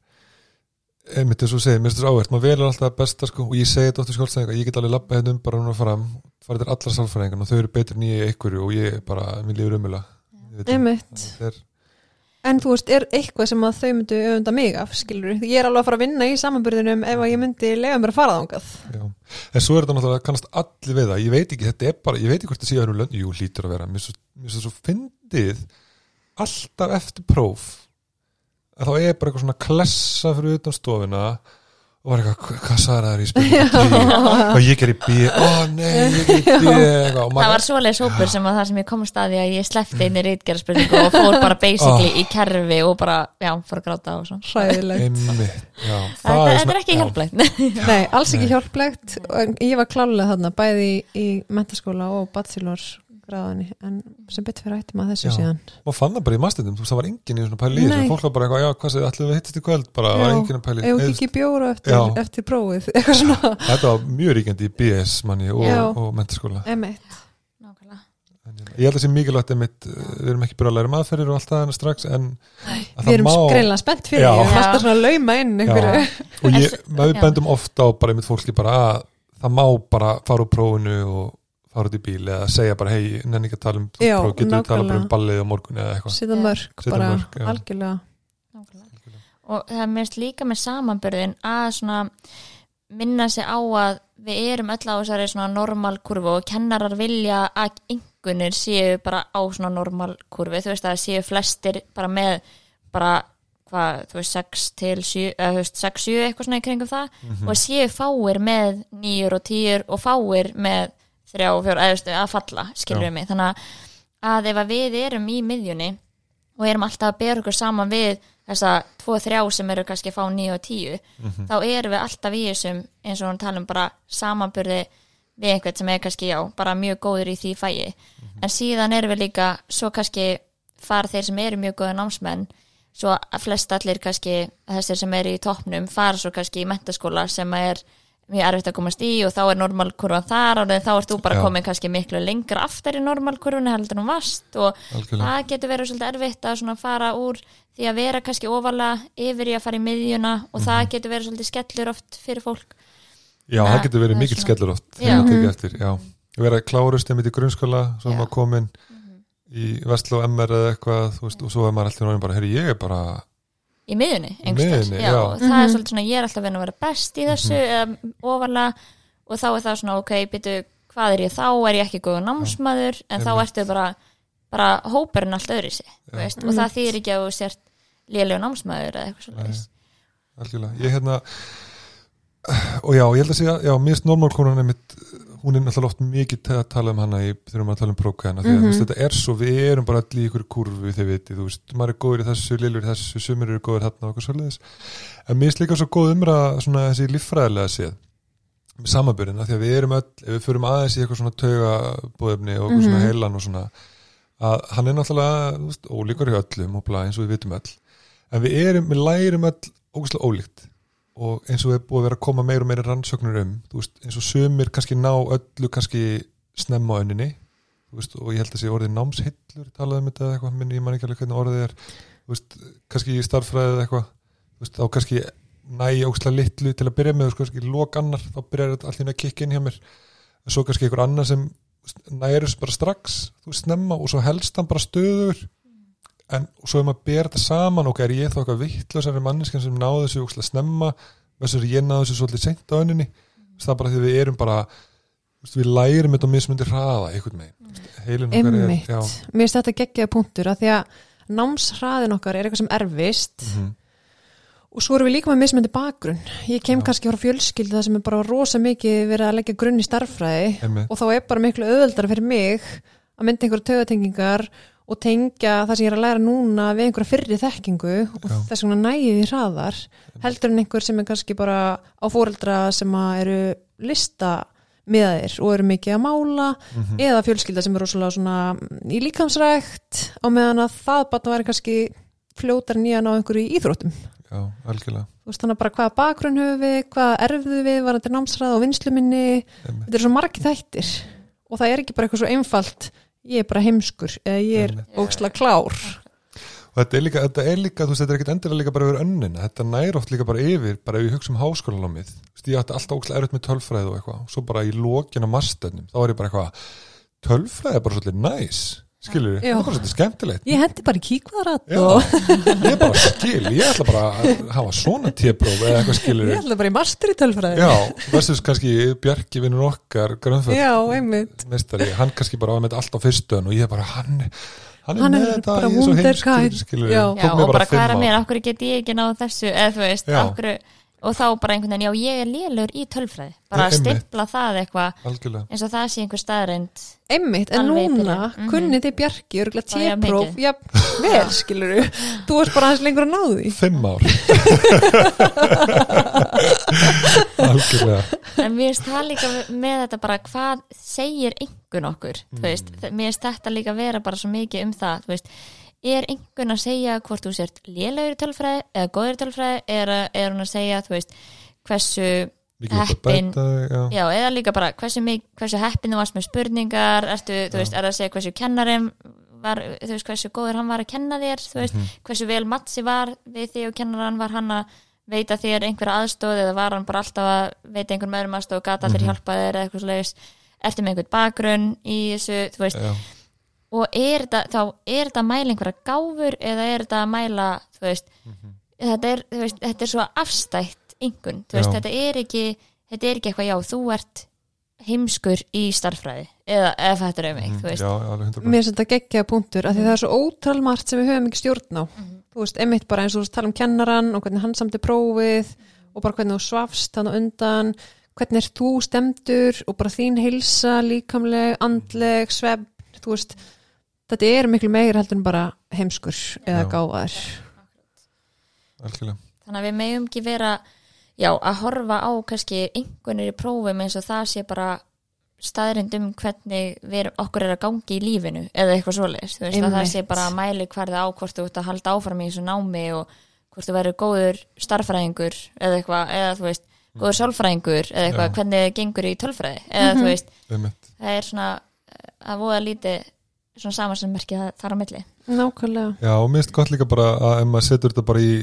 einmitt þess að segja, mér finnst þetta áhvert maður velur alltaf besta sko. Og ég segi þetta í skjólstæðinga, ég get alveg labba hérna um bara núna fram farið til allar sálfræðingan og þau eru betur en ég í einhverju og ég bara, mér lífur umula er, En þú veist, er eitthvað sem að þau myndu öfunda mig af, skilur Ég er alveg að fara að vinna í samanbyrðinum ef að ég myndi lega mér að fara þangað. já, en svo er þetta náttúrulega kannast allir við það, ég veit ekki, þetta er bara ég veit ekki hvort það sé að lönd, jú, hlýtur að þá er bara eitthvað svona klessa fyrir utan stofuna og var eitthvað, "Hva- hvað sagði það í spilum og ég ger í bí, ó nei ég ger í bí það var svoleiðis hópur sem að það sem ég kom að staði að ég sleppti inn í rítgerðspurningu og fór bara basically í kerfi og bara, já, fór að gráta og svona. Já, Þetta, svona- er ekki já, hjálplegt. Nei, alls ekki hjálplegt. Ég var klálega þarna, bæði í, í mentaskóla og bachelor gráðinni, en sem betur fyrir ættum að þessu Já. síðan. maður fann það bara í mastendum, þú veist það var enginn í svona pæli í þessu, fólk var bara eitthvað, já hvað segir, ætlum við hittist í kvöld bara, það var enginn að pæli Eða, ekki bjóra eftir, Já. eftir prófið, eitthvað svona. þetta var mjög ríkjandi í BS manni og, Já. og Emitt. Nákvæmlega. En ég held að það sé mikilvægt einmitt, uh, við erum ekki bara að læra maðurferðir og allt það en strax en að Við erum má- greinlega spennt fyrir Já. því, Já. alltaf svona lauma inn einhverju. og ég, já. bendum ofta á bara einmitt fólki bara að það má bara fara úr prófinu og fara út í bíl eða segja bara hei, nenni ekki að tala um Já, próf, getur við tala bara um ballið á morgun eða eitthvað Já. mörg, Setja bara mörk, já. algjörlega. Nákvæmlega. og það er mérst líka með samanbörðin að svona minna sig á að við erum öll á þessari svona normalkurfu og kennarar vilja að yngunir séu bara á svona normalkurfi þú veist að séu flestir bara með bara hvað, þú veist 6 til 7, eða þú veist 6, 7 eitthvað svona í kringum það Mhm. og séu fáir með 9 og 10 og fáir með 3 og 4, eða þú veist að falla skilur við mig, þannig að ef að við erum í miðjunni og erum alltaf að bera okkur saman við þessa 2-3 sem eru kannski að fá 9 og 10 Mhm. þá erum við alltaf í þessum eins og hún tala um bara samanburði við einhvern sem er kannski já, bara mjög góður í því fæi. En síðan erum við líka svo kannski fara þeir sem eru mjög góða námsmenn svo að flest allir kannski þessir sem eru í toppnum fara svo kannski í mentaskóla sem er mjög erfitt að komast í og þá er normalkurvan þar og þá ert þú bara komin kannski miklu lengra aftur í normalkurvunni heldur en hún vast og algjörlega, það getur verið svolítið erfitt að fara úr því að vera kannski ofalega yfir í að fara í miðjuna og það Mhm. getur verið svolítið skellur oft fyrir fólk. Já, það það- getur verið það er svona- skellur oft þegar maður tekið eftir, já. Vera klárust einmitt í grunnskóla, svo er Já. maður komin í Vestló MR eða eitthvað veist, og svo er maður alltaf náttúrulega bara, herri, ég er bara í staðar. miðjunni, já, já. og það er Mhm. svolítið svona ég er alltaf vinna að vera best í þessu eða ofalega og þá er það svona ok, byrju, hvað er ég þá er ég ekki góður námsmaður en þá einmitt. ertu bara bara hópurinn allt öðru sig Já. og það þýðir ekki að þú sért lélegu námsmaður eða eitthvað Nei. svo algjörlega, ég hérna og já, ég held að segja, já, mér finnst normálkonan einmitt, hún er náttúrulega oft mikið að tala um hana í, þegar maður tala um að þú veist, þetta er svo, við erum bara allir í ykkur kurvu þið viti, þú veist, maður er góður í þessu lillur í þessu, sumir eru góður þarna og eitthvað svoleiðis. En mér finnst líka svo góð umræða svona þessi líffræðilega séð með samabyrðina, því að við erum öll ef við förum aðeins í eitthvað svona taugabóðefni og eitthvað svona heilan og svona að hann er náttúrulega, veist, ólíkur í öllum og bla, eins og við vitum öll. En við erum, við lærum öll ógæslega ólíkt og eins og við búið að vera að koma meir og meira rannsóknur um þú veist, eins og sumir kannski ná öllu kannski snemma á önninni þú veist, og ég held að sé orðið námshillur talaði um þetta eða eitthvað, minn ég man ekki alveg hvernig orðið er þú veist, kannski í starffræðið eða eitthvað þú veist, þá kannski næ ógæslega litlu til að byrja með, þú veist, kannski lok annar þá byrjar þetta allir að kikka inn hjá mér. En svo kannski einhver annar sem þessu bara strax, þú veist, snemma og svo helst hann bara stöður en svo ef maður ber þetta saman og er ég þá eitthvað vittlausari manniskan sem náðu þessu úkslega snemma? Versus ég náðu þessu svolítið seint á önninni það er bara því við erum bara við lærum þetta mismundi hraða einhvern veginn. Okkar er Einmitt, já, mér finnst þetta geggjaða punktur að því að námshraðin okkar er eitthvað sem erfist. Mhm, og svo erum við líka með mismöndi bakgrunn. Ég kem kannski frá fjölskyldu það sem er bara rosa mikið verið að leggja grunn í starffræði einmitt, og þá er bara miklu auðveldara fyrir mig að mynda einhverja tögatengingar og tengja það sem ég er að læra núna við einhverja fyrri þekkingu og Já. þess vegna nægið í hraðar heldur en einhver sem er kannski bara á fóreldra sem eru lista miðaðir og eru mikið að mála mhm, eða fjölskylda sem er rosalega svona í líkamsrækt á meðan að það bara væri kannski fljótar nýjan á einhverju íþróttum. Já, algjörlega. Þú veist þannig bara hvaða bakgrunn höfum við hvað erfðu við varandi námsræð og vinsluminni þetta er svo margir þættir og það er ekki bara eitthvað svo einfalt ég er bara heimskur eða ég er óksla klár. Og þetta er líka, þetta er líka, þú veist, þetta er ekkert endilega líka bara yfir önnina, þetta nær oft líka bara yfir bara ef ég hugsa um háskólanámið þú veist, ég ætti alltaf ókslega erfitt með tölfræði og eitthvað. Svo bara í lokin á marstöðnum, þá er ég bara eitthvað tölfræði er bara svolítið næs skilur Já. það er bara svolítið skemmtilegt. Ég hendi bara kíkvarat og ég bara skil, ég ætla bara að hafa svona tépróf eða eitthvað skilur ég ætla bara í master í tölfræði. Já, versus kannski Bjarki vinnur okkar einmitt. Mestari, hann kannski bara var með allt á fyrstöðun og ég bara, hann, hann er Hann með er þetta, bara ég er svo heimskur skilur Já. Já, og bara hvað er að mér, okkur get ég ekki náð þessu? Eða þú veist, okkur og þá bara einhvern veginn, já ég er lélur í tölfræði. Bara að stimpla það eitthvað Algjörlega, eins og það sé einhver staðreind Einmitt, en núna byrja. Mhm. kunnið þið Bjarki örgulega tépróf já, vel skilur þú varst bara hans lengur að náðu því. Fimm ár. Algjörlega. En mér finnst það líka með þetta bara hvað segir einhvern okkur? Þú veist, Mm. mér finnst þetta líka vera bara svo mikið um það, þú veist er einhvern að segja hvort þú sért lélegur í tölfræði eða góður tölfræði er, er hún að segja, veist hversu Heppin. eða líka bara hversu, hversu heppin þú varst með spurningar ertu, þú veist, er það að segja hversu kennarim var, þú veist, hversu góður hann var að kenna þér þú veist, hversu vel matsi var við því og kennaran var hann að veita þér einhverja aðstóð eða var hann bara alltaf að veita einhverjum öðrum aðstóð og gata allir hjálpa þér eða eitthvað slags ertu með einhvern bakgrunn í þessu, þú veist? Já. Og er þetta, þá er þetta að mæla einhverja gáfur eða er þetta að mæla þú veist, þetta er, þú veist, þetta er svo afstætt þú veist, þetta er ekki þetta er ekki eitthvað, já, þú ert heimskur í starffræði eða ef þetta er um mig, þú veist. Já, alveg 100% mér finnst þetta geggja punktur af því það er svo ótal margt sem við höfum ekki stjórn á. Þú veist, einmitt bara eins og þú tala um kennaran og hvernig hann samti prófið og bara hvernig þú svafst hann á undan hvernig er þú stemdur og bara þín hilsa, líkamleg andleg, svefn, þú veist þetta er miklu meira heldur en bara heimskur eða gáðar þannig að við megum ekki vera já, að horfa á kannski einhvernir í prófum eins og það sé bara staðrind um hvernig við, okkur er að gangi í lífinu eða eitthvað svoleiðis, þú veist að það sé bara að mæli hverði á hvort þú ert að halda áfram í þessu námi og hvort þú verður góður starffræðingur eða eitthvað, eða þú veist góður sálfræðingur eða eitthvað, Já. hvernig þið gengur í tölfræði, eða þú veist Einmitt. það er svona að voða lítið svona samansemmerki þar á milli. Nákvæmlega. Já, og mér finnst gott líka bara að ef maður setur þetta bara í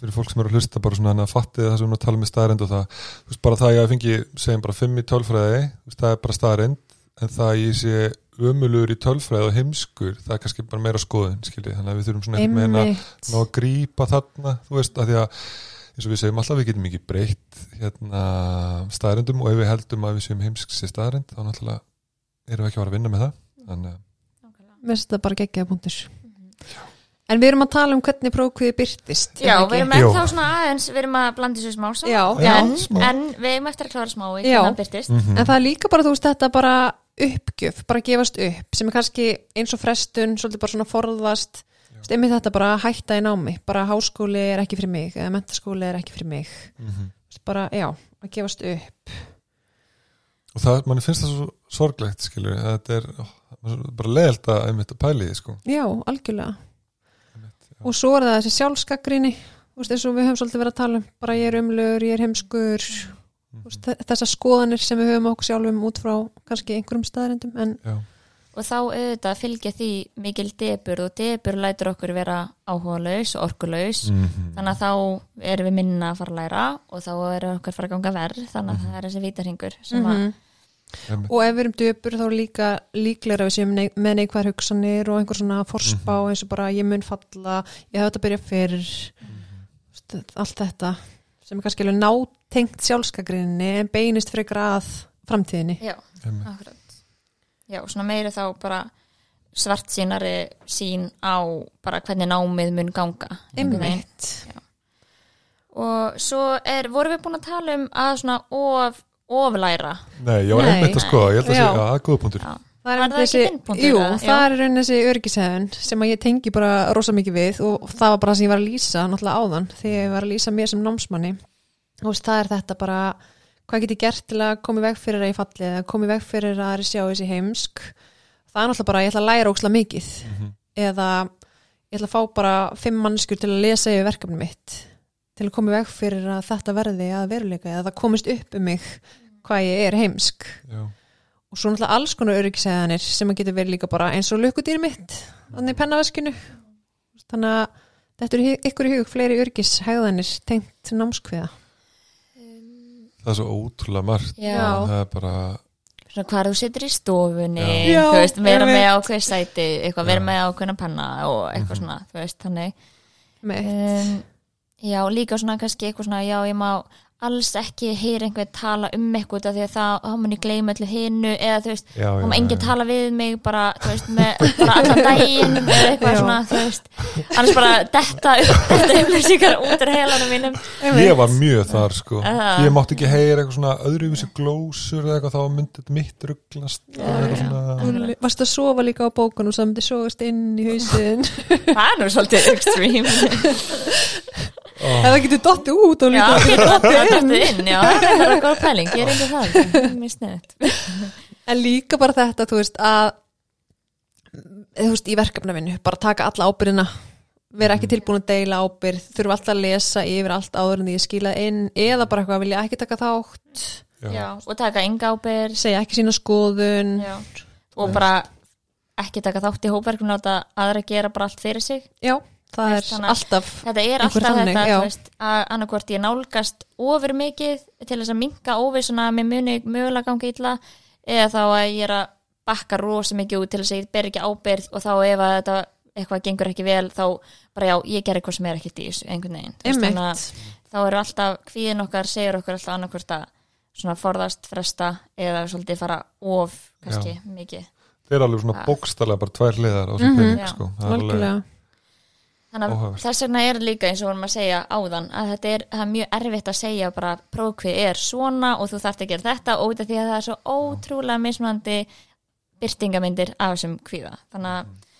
fyrir fólk sem eru að hlusta bara svona hann að fatti það sem við erum að tala með staðrind og það, þú veist, bara það að ég fengi segjum bara 5 í tölfræði, þú veist, það er bara staðrind en það að ég sé ömulugur í tölfræði og heimskur, það er kannski bara meira skoðun, skiljið, þannig að við þurfum svona einhvern veginn að einmitt. ná að grípa þarna, þú veist, að því að eins og við segjum alltaf við getum ekki breytt hérna staðrindum og ef við heldum að við séum heimsk sér staðrind, þá náttúrulega erum við ekki að fara að vinna með það þannig að mér finnst þetta bara geggjaða punktur en við erum að tala um hvernig prófkviði byrtist Já, við ekki? erum Jú. ennþá svona aðeins, við erum að blanda þessu smá saman. Já. Já, en, smá. en við erum eftir að klára smá í Já. hvernig það byrtist. Mhm. en það er líka bara, þú veist, þetta bara uppgjöf, bara gefast upp sem er kannski eins og frestun, svolítið bara svona forðast Þú veist, einmitt þetta bara að hætta í námi bara háskóli er ekki fyrir mig eða mentaskóli er ekki fyrir mig veist, bara, já, að gefast upp og það, manni finnst það svo sorglegt skilur, þetta er ó, það er bara leðilt að einmitt að pæli því sko já, algjörlega Einmitt, já. og svo er það þessi veist, eins og við höfum svolítið verið að tala um bara ég er umlögur, ég er heimskur þú veist, þessar skoðanir sem við höfum okkur sjálfum út frá kannski einhverjum staðarindum en Já. Og þá auðvitað fylgja því mikil debur og debur lætur okkur vera áhugalaus og orkulaus. Mhm. Þannig að þá erum við minna að fara að læra og þá er okkar fara að ganga verð. Þannig að það er þessi vítarhingur sem að, Mhm. Og ef við erum döpur þá er líka líklega við séum með neikvæðar hugsanir og einhver svona forspá Mhm. eins og bara ég mun falla ég hef þetta að byrja Mhm. mm allt þetta sem er kannski alveg nátengt sjálfskakrinni en beinist frekar að framtíðinni já. Já, svona meiri þá bara svart sínari sín á bara hvernig námið mun ganga. einmitt Og svo er, vorum við búin að tala um að svona of, oflæra. Nei, ég var einmitt að skoða, ég held að Já. segja að það góða punktur. Það er það punktur, Jú, það er raunin þessi örgisæðun sem að ég tengi bara rosa mikið við og það var bara það sem ég var að lýsa náttúrulega áðan þegar ég var að lýsa mér sem námsmanni og það er þetta bara hvað get ég gert til að koma í veg fyrir að ég falli eða koma í veg fyrir að ég sjá þessi heimsk það er náttúrulega bara ég ætla að læra óksla mikið Mhm. eða ég ætla að fá bara fimm mannskur til að lesa yfir verkefni mitt til að koma veg fyrir að þetta verði að veruleika eða það komist upp um mig hvað ég er heimsk Já. og svo náttúrulega alls konar öryggisæðanir sem að getur verið líka bara eins og lukkudýr mitt þannig í pennaveskinu þannig að þetta eru ykkur í hug fleiri öryggishæðanir tengt námskviða það er svo ótrúlega margt það er bara Svona hvað þú situr í stofunni, Já. þú veist, vera með ákveð sæti, eitthvað, vera með ákveðna penna og eitthvað Mhm. svona, þú veist, þannig. mitt Um, já, líka svona kannski eitthvað svona, já, ég má alls ekki heyra einhver tala um eitthvað því að það, þá mun ég gleyma allir hinnu eða þú veist, já, þá má já, enginn já. tala við mig bara, þú veist, með bara allan daginn eða eitthvað Já. svona, þú veist annars bara detta þetta upplýsingar út úr heilanum mínum ég var mjög þar sko ég mátti ekki heyra eitthvað svona öðruvísi glósur eða eitthvað þá myndi þetta mitt rugglast Já, já. svona varst að sofa líka á bókunum sem þið sofast inn í hausin það er nú svolítið extreme Ó, eða getur dottið út og líka það dottið inn, já, það er bara góð pæling. Ég er ekki það, það er mjög sniðt en líka bara þetta þú veist að þú veist í verkefnavinnu bara taka alla ábyrðina vera ekki tilbúin að deila ábyrð þurfa alltaf að lesa yfir allt áður en því ég skila inn eða bara eitthvað vilja ekki taka þátt. Já. já, og taka enga ábyrgð. Segja ekki sína skoðun. Já. og bara ekki taka þátt í hópverkum láta aðra gera bara allt fyrir sig. Já, það er Veist, þannig að- alltaf þetta er alltaf þannig, þetta já. þú veist, að annarkvort ég nálgast ofur mikið til þess að minka óvissuna að mér muni mögulega gangi illa eða þá að ég er að bakka rosa mikið út til þess að ég ber ekki ábyrð og þá ef að þetta eitthvað gengur ekki vel þá bara já, ég ger eitthvað sem er ekkert í þessu einhvern veginn þannig að þá eru alltaf kvíðin okkar segir okkur alltaf annarkvort að svona forðast, fresta eða svolítið fara of kannski mikið það er alveg svona bókstallega bara tvær hliðar á þessum Mhm. pening Já. sko. það er alveg Þannig að þess vegna er líka eins og vorum að segja áðan að þetta er, er mjög erfitt að segja bara prófkvið er svona og þú þarft að gera þetta og af því að það er svo ótrúlega mismunandi byrtingamindir af þessum kvíða. Þannig að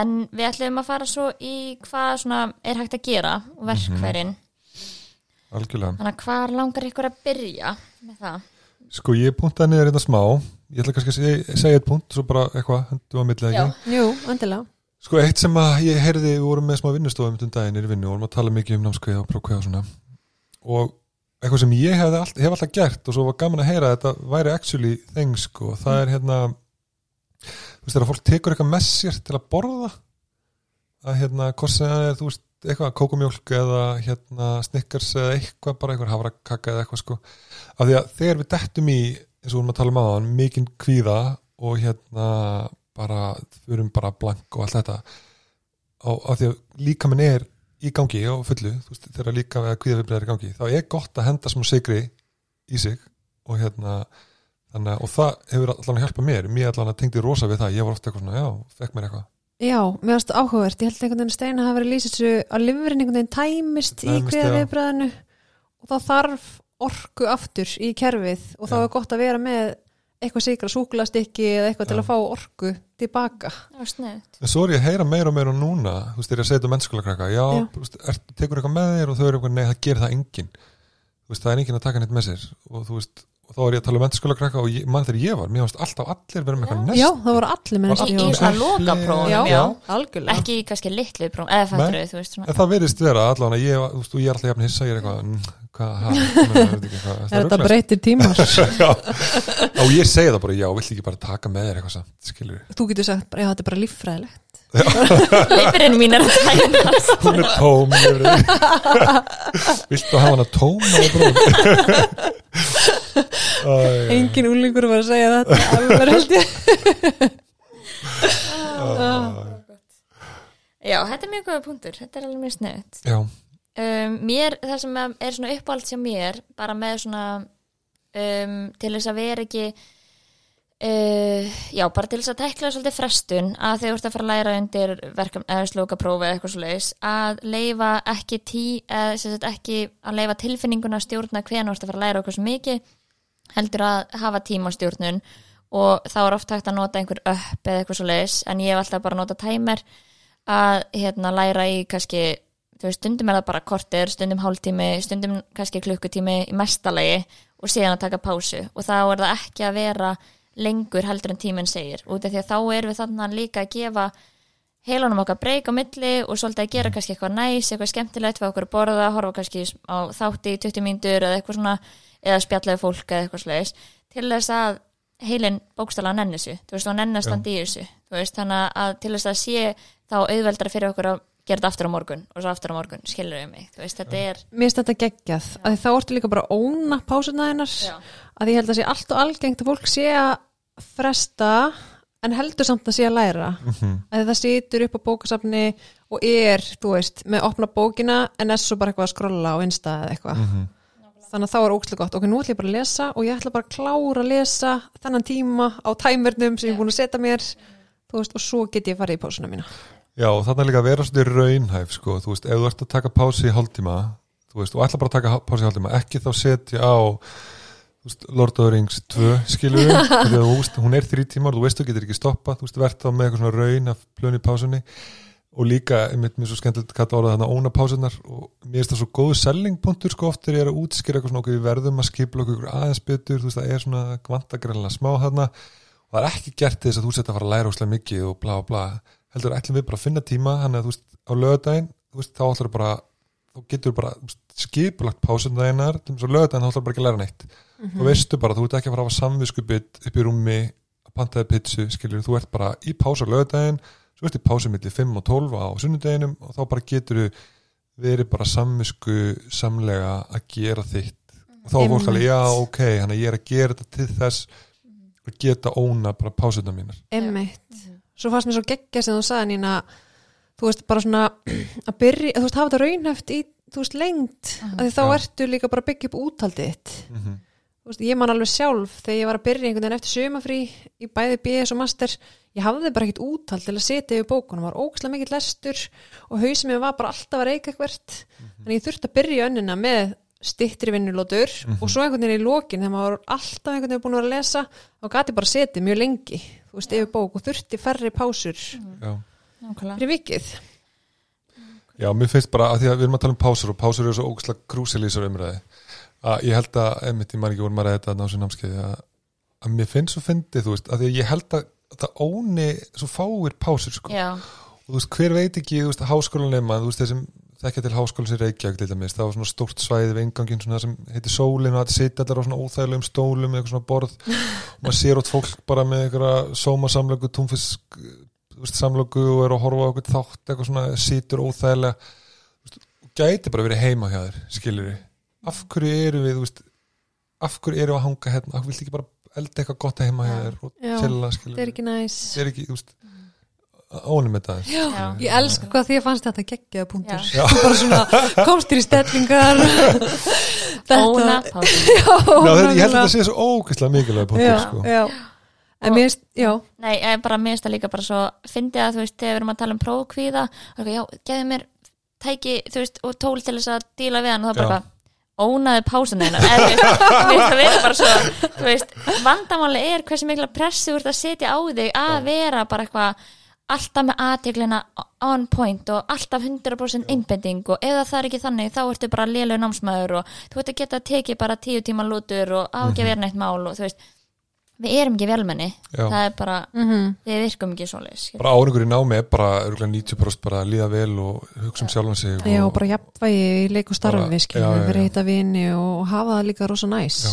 en við ætlum að fara svo í hvað svona er hægt að gera og verkfærin. algjörlega Þannig að hvað langar ykkur að byrja með það? sko ég puntaði niður þetta smá ég ætla kannski að segja, segja eitt punt svo bara eitthvað, hendum að millið Já. ekki Jú, endilega Sko eitt sem að ég heyrði, við vorum með smá vinnustofum um daginn í vinnu og vorum að tala mikið um námskveið og prófkveið og svona. Og eitthvað sem ég hef, all, hef alltaf gert og svo var gaman að heyra að þetta væri actually thing sko, það er hérna þú veist þegar fólk tekur eitthvað með sér til að borða að hérna, hvort sem það er, þú veist eitthvað kókumjólk eða hérna snickers eða eitthvað, bara eitthvað havrakaka eða eitthvað sko, af því að þegar við dettum í eins og við vorum að tala um aðan, mikinn kvíða og hérna bara, erum bara blank og allt þetta. Og af því að líka minn er í gangi og fullu, þú veist, þegar líka við að kvíða viðbrið er í gangi, þá er gott að henda smá sigri í sig og hérna þannig að, og það hefur allan að hjálpa mér. Mér allan að tengdi rosa við það, ég var ofta eitthvað svona, já, fekk mér eitthvað. Já, mér varst áhugavert, ég held einhvern veginn steina hafa verið að lýsa þessu að lifurinn einhvern veginn tæmist í já. viðbræðinu og þá þarf orku aftur í kerfið og þá er gott að vera með eitthvað sikra súkulastykki eða eitthvað til að fá orku tilbaka. svo er ég að heyra meira og meira núna þú veist, þegar ég að segja þetta mennskóla krakka já, Já. þú veist, er, tekur eitthvað með þér og þau eru eitthvað, nei, það gerir það enginn. Það er enginn að taka neitt með sér. Og þú veist, og þá er ég að tala um mennskóla krakka og ég, mann þegar ég var, mér varst alltaf allir vera með eitthvað nest. Já, það voru allir með Var næstu í, svona loka Já, prófunum Já. algjörlega. ekki í kannski litlu prófum eða fattur þú veist svona. En það virðist vera allan að ég, þú veist, og ég er alltaf jafn hissa, ég er eitthvað, "Mm, hvað, Er þetta ruglast?" breytir tímar? og ég segi það bara, já, vill ekki bara taka með þér eitthvað samt, skilur Þú getur sagt, bara, já, þetta er bara líffræðilegt. leifurinn mín er hún er tóm viltu hafa hana tóm Engin úlingur var að segja þetta, alveg held ég. já, þetta er mjög góða punktur, þetta er alveg mjög sniðut já, um, mér, það sem er svona uppáhald sem mér, bara með svona um, til þess að vera ekki uh, já, bara til þess að tekla svolítið frestun að þegar þú ert að fara að læra undir verkefn, eða slókaprófi eða eitthvað svo leiðis, að leifa ekki tí, eða sem sagt ekki að leifa tilfinninguna að stjórna hvena þú ert að fara að læra eitthvað svo mikið, heldur að hafa tímastjórnun og þá er oft hægt að nota einhver upp eða eitthvað svo leiðis, en ég hef alltaf bara nota tæmer að hérna læra í kannski þú veist, stundum er það bara kortir, stundum hálftími, stundum kannski klukkutími í mestalagi og síðan að taka pásu. Og þá er það ekki að vera lengur heldur en tíminn segir. Út af því að þá erum við þannig líka að gefa heilanum okkar breyk á milli og svolítið að gera kannski eitthvað næs, eitthvað skemmtilegt fyrir okkur að borða, horfa kannski á þátti í 20 mínútur eða eitthvað svona eða spjallaði fólk eða eitthvað slegis til þess að heilin bókstala nenni þessu, þú veist, og standa í þessu. Þú veist, þannig að til þess að sé þá auðveldara fyrir okkur að gera þetta aftur á morgun og svo aftur á morgun, skilur við mig þú veist, þetta er Mér finnst þetta geggjað, að þá ertu líka bara að óna pásuna hennar, Já. að ég held að sé allt og algengt að fólk sé að fresta en heldur samt að sé að læra. Mhm. að það situr upp á bókasafni og er, þú veist, með opna bókina en er svo bara eitthvað að skrolla á insta eða eitthvað. Mhm. þannig að þá er ókslega gott, ok, nú ætla ég bara að lesa og ég ætla bara að klára að lesa þennan tíma á tæmurnum sem ég er búin að setja mér þú veist, og svo get ég farið í pásuna mína Já, og þannig líka að vera svona raunhæf sko, þú veist, ef þú ert að taka pási í hálftíma þú veist, og ætla bara að taka pási í hálftíma ekki þá setja á þú veist, Lord of the Rings 2 skilur því að þú veist, hún er þrý tímar, þú veist þú getur ekki stoppa þú veist, verð þá með eitthvað svona raun af plön í pásunni. Og líka, einmitt mér svo skemmtilegt að kalla orðað þarna óna pásunar og mér finnst það svo góðu sellingpunktur sko oft þegar ég er að útskýra eitthvað svona okkur við að það er er ekki gert þess að þú setja að fara að læra óslega mikið og bla bla heldur ætlum við bara að finna tíma hann að þú veist á lögadaginn þú veist þá ætlar bara þá getur bara þú veist, skipulagt pásundaginnar til þess að lögadaginn þá ætlar bara ekki að læra neitt. Þú veistu bara þú ert ekki að fara að hafa samviskubit upp í rúmi að pantaði pitsu skilur þú ert bara í pása lögadaginn svo ert í pásu milli 5 og 12 á sunnudeginum og þá bara getur þú verið bara samvisku samlega að gera þitt. Og þá er fólk alveg já ok hann er að gera þetta til þess að geta óna bara pásuna mínar. Einmitt. Svo fannst mér svo geggja sem þú sagði Nína, þú veist, bara svona að byrja, þú veist, hafa þetta raunhæft í, þú veist, lengt, af því þá Já. ertu líka bara byggja upp úthaldið þitt. mm Þú veist, ég man alveg sjálf þegar ég var að byrja einhvern veginn eftir sumafrí í bæði BS og master, ég hafði bara ekkit úthald til að setja yfir bókunum, var ógæslega mikill lestur og hausið mér var bara alltaf að reyka eitthvert, þannig ég þurfti að byrja önnina með stittri vinnulótur og svo einhvern veginn í lokin þegar maður var alltaf einhvern veginn búin að vera að lesa þá gati ég bara setið mjög lengi þú veist, yfir bók og þurfti færri pásur. Fyrir vikið. Já, mér finnst bara að því að við erum að tala um pásur og pásur eru svo ógslag krúsil í þessar umræði að ég held að, einmitt, ég man ekki vorum að ræða þetta ná sér námskeiði að, að mér finnst svo fyndið, þú veist, að því að ég held að það óni svo fáir pásur sko. já, og þú veist, hver veit ekki, þú veist, háskólanema þú veist, þessum þekkja til háskólan sem Reykjavík til dæmis, það var svona stórt svæði við engangin svona sem heitir sólin og það sitja allar á svona óþægilegum stólum, eitthvað svona borð. Og maður sér átt fólk bara með eitthvað sómasamlöku, veist, samlöku og er að horfa eitthvað þátt eitthvað svona, situr og gæti bara verið heima hjá þér skilur við, af hverju eru við veist, af hverju eru við að hanga hérna, af hverju viltu ekki bara elda eitthvað gott heima hjá Já. þér og chilla, skilur ekki næs. Er ekki, ónum með það Já. Ég elska hvað því að fannst þetta geggjaða punktur. Já. Þú bara svona komst þér í stellingar. Óna, þetta, ég held að þetta sé svo ógeðslega mikilvæg punktur Já, sko. já. En mér finnst, já, Nei, ég bara mér finnst það líka bara svo fyndið að þú veist, þegar við erum að tala um prófkvíða og já, gefðu mér tæki, þú veist, og tól til þess að díla við hann og það bara ónaði pásun eina eða þú veist, mér finnst það vera bara svo þú veist, vandamáli er hversu mikla pressi þú ert að setja á þig að vera bara eitthvað alltaf með aðteglina on point og alltaf 100% einbending og ef það er ekki þannig þá ertu bara lélug námsmaður og þú ert að geta tekið bara tíu tíma lútur og á ekki að vera neitt mál og þú veist, við erum ekki velmenni Já. það er bara, mhm, við virkum ekki svoleiðis bara áringur í námi er bara örugglega 90% bara að líða vel og hugsa um sjálfan sig já, og, bara jafnvægi í leik og starfi, Bara- skilur, já, já, við já. reyta vini og hafa það líka rosa næs. Já.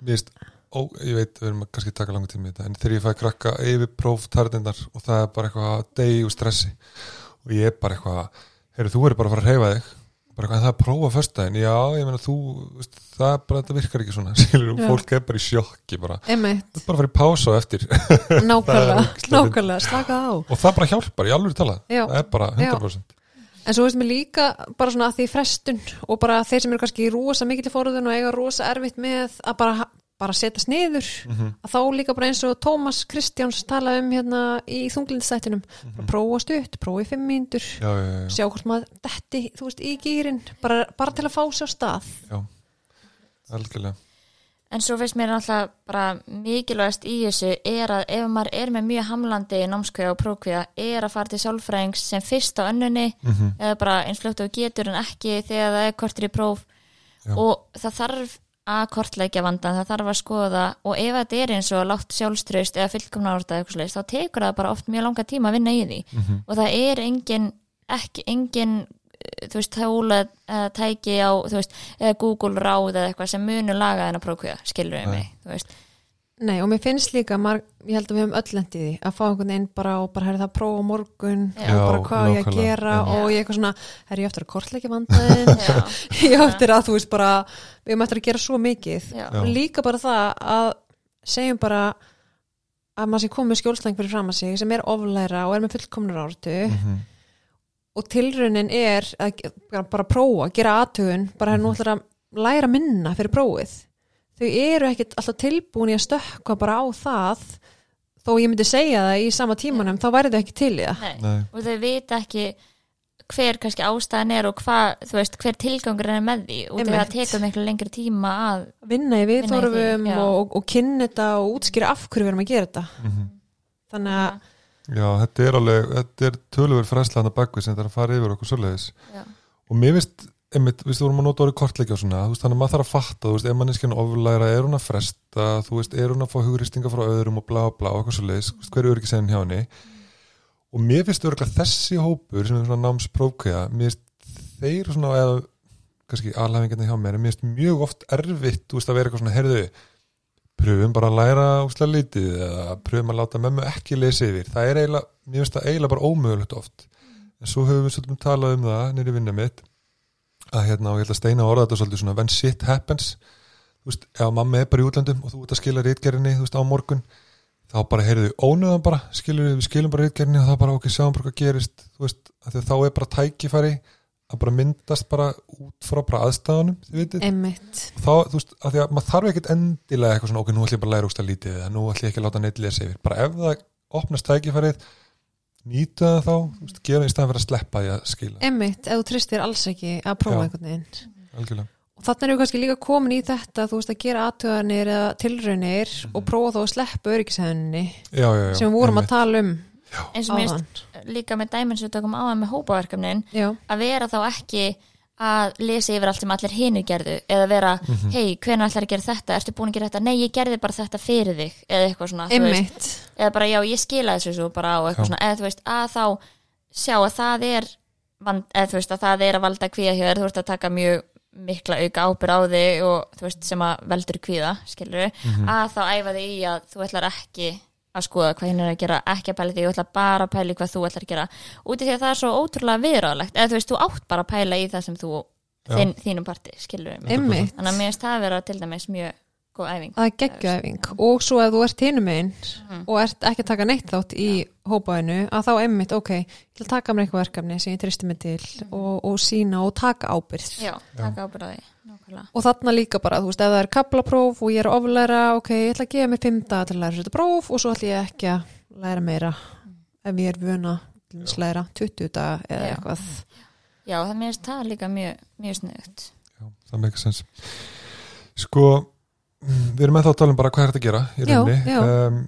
Mér veist, ó, ég veit, við erum kannski taka langur tíma í þetta, en þegar ég fæ krakka yfir próftarðindar og það er bara eitthvað degi og stressi og ég er bara eitthvað, heyrðu, þú er bara að fara að reyfa þig. Bara eitthvað, það er að prófa föstudaginn. Já, ég meina, þú, veist, það bara, þetta virkar ekki svona, skilur, Já. fólk er bara í sjokki bara, Einmitt, þetta er bara að fara í pása eftir. Nákvæmlega, nákvæmlega, slaka á. Og það bara hjálpar, ég alveg talað. Já. það er bara 100% En svo veist mér líka bara svona að því frestun og bara þeir sem eru kannski í rosa mikill fórðun og eiga rosa erfitt með að bara, bara setjast niður. Mhm. að þá líka bara eins og Tómas Kristjáns tala um hérna í þunglindstættinum Mhm. bara prófa stutt, prófa í fimm mínútur. Já, já, já, sjá hvort maður detti, þú veist, í gýrin bara, bara til að fá sér stað. Já, algjörlega. En svo finnst mér alltaf bara mikilvægast í þessu er að ef maður er með mjög hamlandi námskveða og prófkveða er að fara til sálfræðings sem fyrst á önnunni Mhm. eða bara eins fljótt og getur en ekki þegar það er kortir í próf. Já. og það þarf að kortleikja vandan, það þarf að skoða og ef þetta er eins og látt sjálfströst eða fullkomna orða eitthvað slags, þá tekur það bara oft mjög langa tíma að vinna í því. Mhm. og það er engin ekki, engin eh, þú veist, tjóla eða tæki á, þú veist, eða Google ráð eða eitthvað sem munu laga þennan prófkvíða, skilur við mig, þú veist Nei, og mér finnst líka, maður, ég held að við höfum öll lent í því að fá einhvern veginn bara og bara herri það prófa morgun Já. og bara hvað á ég að gera? Já. og ég eitthvað svona, herri ég eftir að kortleikja vandaðin ég eftir að þú veist bara við höfum eftir að gera svo mikið. Og líka bara það að segjum bara að maður sé komið skjólslæng fyrir fram að sig sem er oflæra og er með fullkomnur ártu Mhm. og tilraunin er að bara, prófa, gera aðtugun bara hérna nú ætlar að læra minna fyrir prófið þau eru ekkit alltaf tilbúin í að stökkva bara á það þó ég myndi segja það í sama tímanum þá væri þau ekki til í það nei. Nei. og þau vita ekki hver kannski ástæðan er og hvað, þú veist, hver tilgangur er með því og það tekur miklu lengri tíma að vinna í viðþorfum og, og, og kynna þetta og útskýra af hverju við erum að gera þetta Mhm. þannig að Já, þetta er alveg, þetta er töluver fræsla hann að bakvið sem þetta er að fara yfir okkur Já. og mér veist, einmitt, við vorum að nota orðið kortleikja og svona, þú veist, þannig að maður þarf að fatta þú veist, ef manneskjan oflæra, er hún að fresta þú veist, er hún að fá hugristinga frá öðrum og blá blá og eitthvað svoleiðis, þú veist, hver er ekki segin hjá henni? Og mér finnst örgulega þessi hópur sem er svona námsprófkvæða mér finnst þeir svona eða kannski alhæfingarnir hjá mér, mér finnst mjög oft erfitt, þú veist, að vera eitthvað svona, herðu pröfum bara að læra úslega lítið eða pröfum að láta mömmu ekki lesa yfir. Það er eiginlega, mér finnst það eiginlega bara ómögulegt oft. En svo höfum við svolítið talað um það nýri vinna mitt að hérna, og ég ætla að steina orða þetta svolítið svona when shit happens. Þú veist, ef mamma er bara í útlöndum og þú ert að skila reitgerinni, þú veist, á morgun þá bara heyrðu ónöðan bara skilur við, við skilum bara reitgerinni og þá bara okkur sjáum bara hvað gerist, þú veist, þá er bara tækifæri að bara myndast bara út frá bara aðstæðanum, þið vitið. Þá, þú veist, að því að maður þarf ekkert endilega eitthvað svona, ok, nú ætlum ég bara að læra úrst að lítið eða nú ætlum ég ekki að láta neitt lesa yfir. Bara ef það opnast tækifærið nýta það þá, þú veist, gera í staðan fyrir að sleppa því að skila, einmitt, ef þú tristir alls ekki að prófa Já. einhvern veginn. Algjörlega. Og þannig erum við kannski líka komin í þetta þú veist að gera aðtöðanir eða tilraunir og prófa þá að sleppa öryggishæðinni já, já, já, sem við vorum að einmitt. tala um eins og mér líka með dæminn sem við tökum áðan með hópaverkefnin já, að vera þá ekki að lesa yfir allt sem allir hinir gerðu eða vera, Mhm. hei, hvernig ætlar að gera þetta ertu búin að gera þetta, nei, ég gerði bara þetta fyrir þig eða eitthvað svona, veist eða bara, já, ég skila þessu svo bara á eitthvað Já. svona, eða þú veist, að þá sjá að það er vand, eða þú veist, að það er að valda kvíða hjá þér, þú ert að taka mjög mikla auka ábyrð á þig og þú veist, sem að veldur kvíða, skilur Mhm. að þá æfa þig í að þú ætlar ekki að skoða hvað hinn er að gera, ekki að pæla því, þú ætlar bara að pæla í hvað þú ætlar að gera. Út í því að það er svo ótrúlega viðráðlegt eða þú veist, þú átt bara að pæla í það sem þú þinn, þínum parti, skilur mig einmitt. Þannig að mér finnst það að vera til dæmis mjög góð æfing. Það er geggjöæfing og svo ef þú ert hinum einn Mhm. og ert ekki að taka neitt þátt í hópaðinu að þá emmitt, ok, ég vil taka mér eitthvað verkefni sem ég tristi mig til og, og sína og taka ábyrð Já, taka ábyrð á því nákvæmlega. og þarna líka bara, þú veist, ef það er kaplapróf og ég er að oflæra, ok, ég ætla að gefa mér daga til að læra þetta próf og svo ætla ég ekki að læra meira ef ég er til að læra 20 daga eða Já. eitthvað. Já, það mér finnst það líka mjög, mjög sko, mm, við erum ennþá að tala um bara hvað er þetta að gera í rauninni. Um,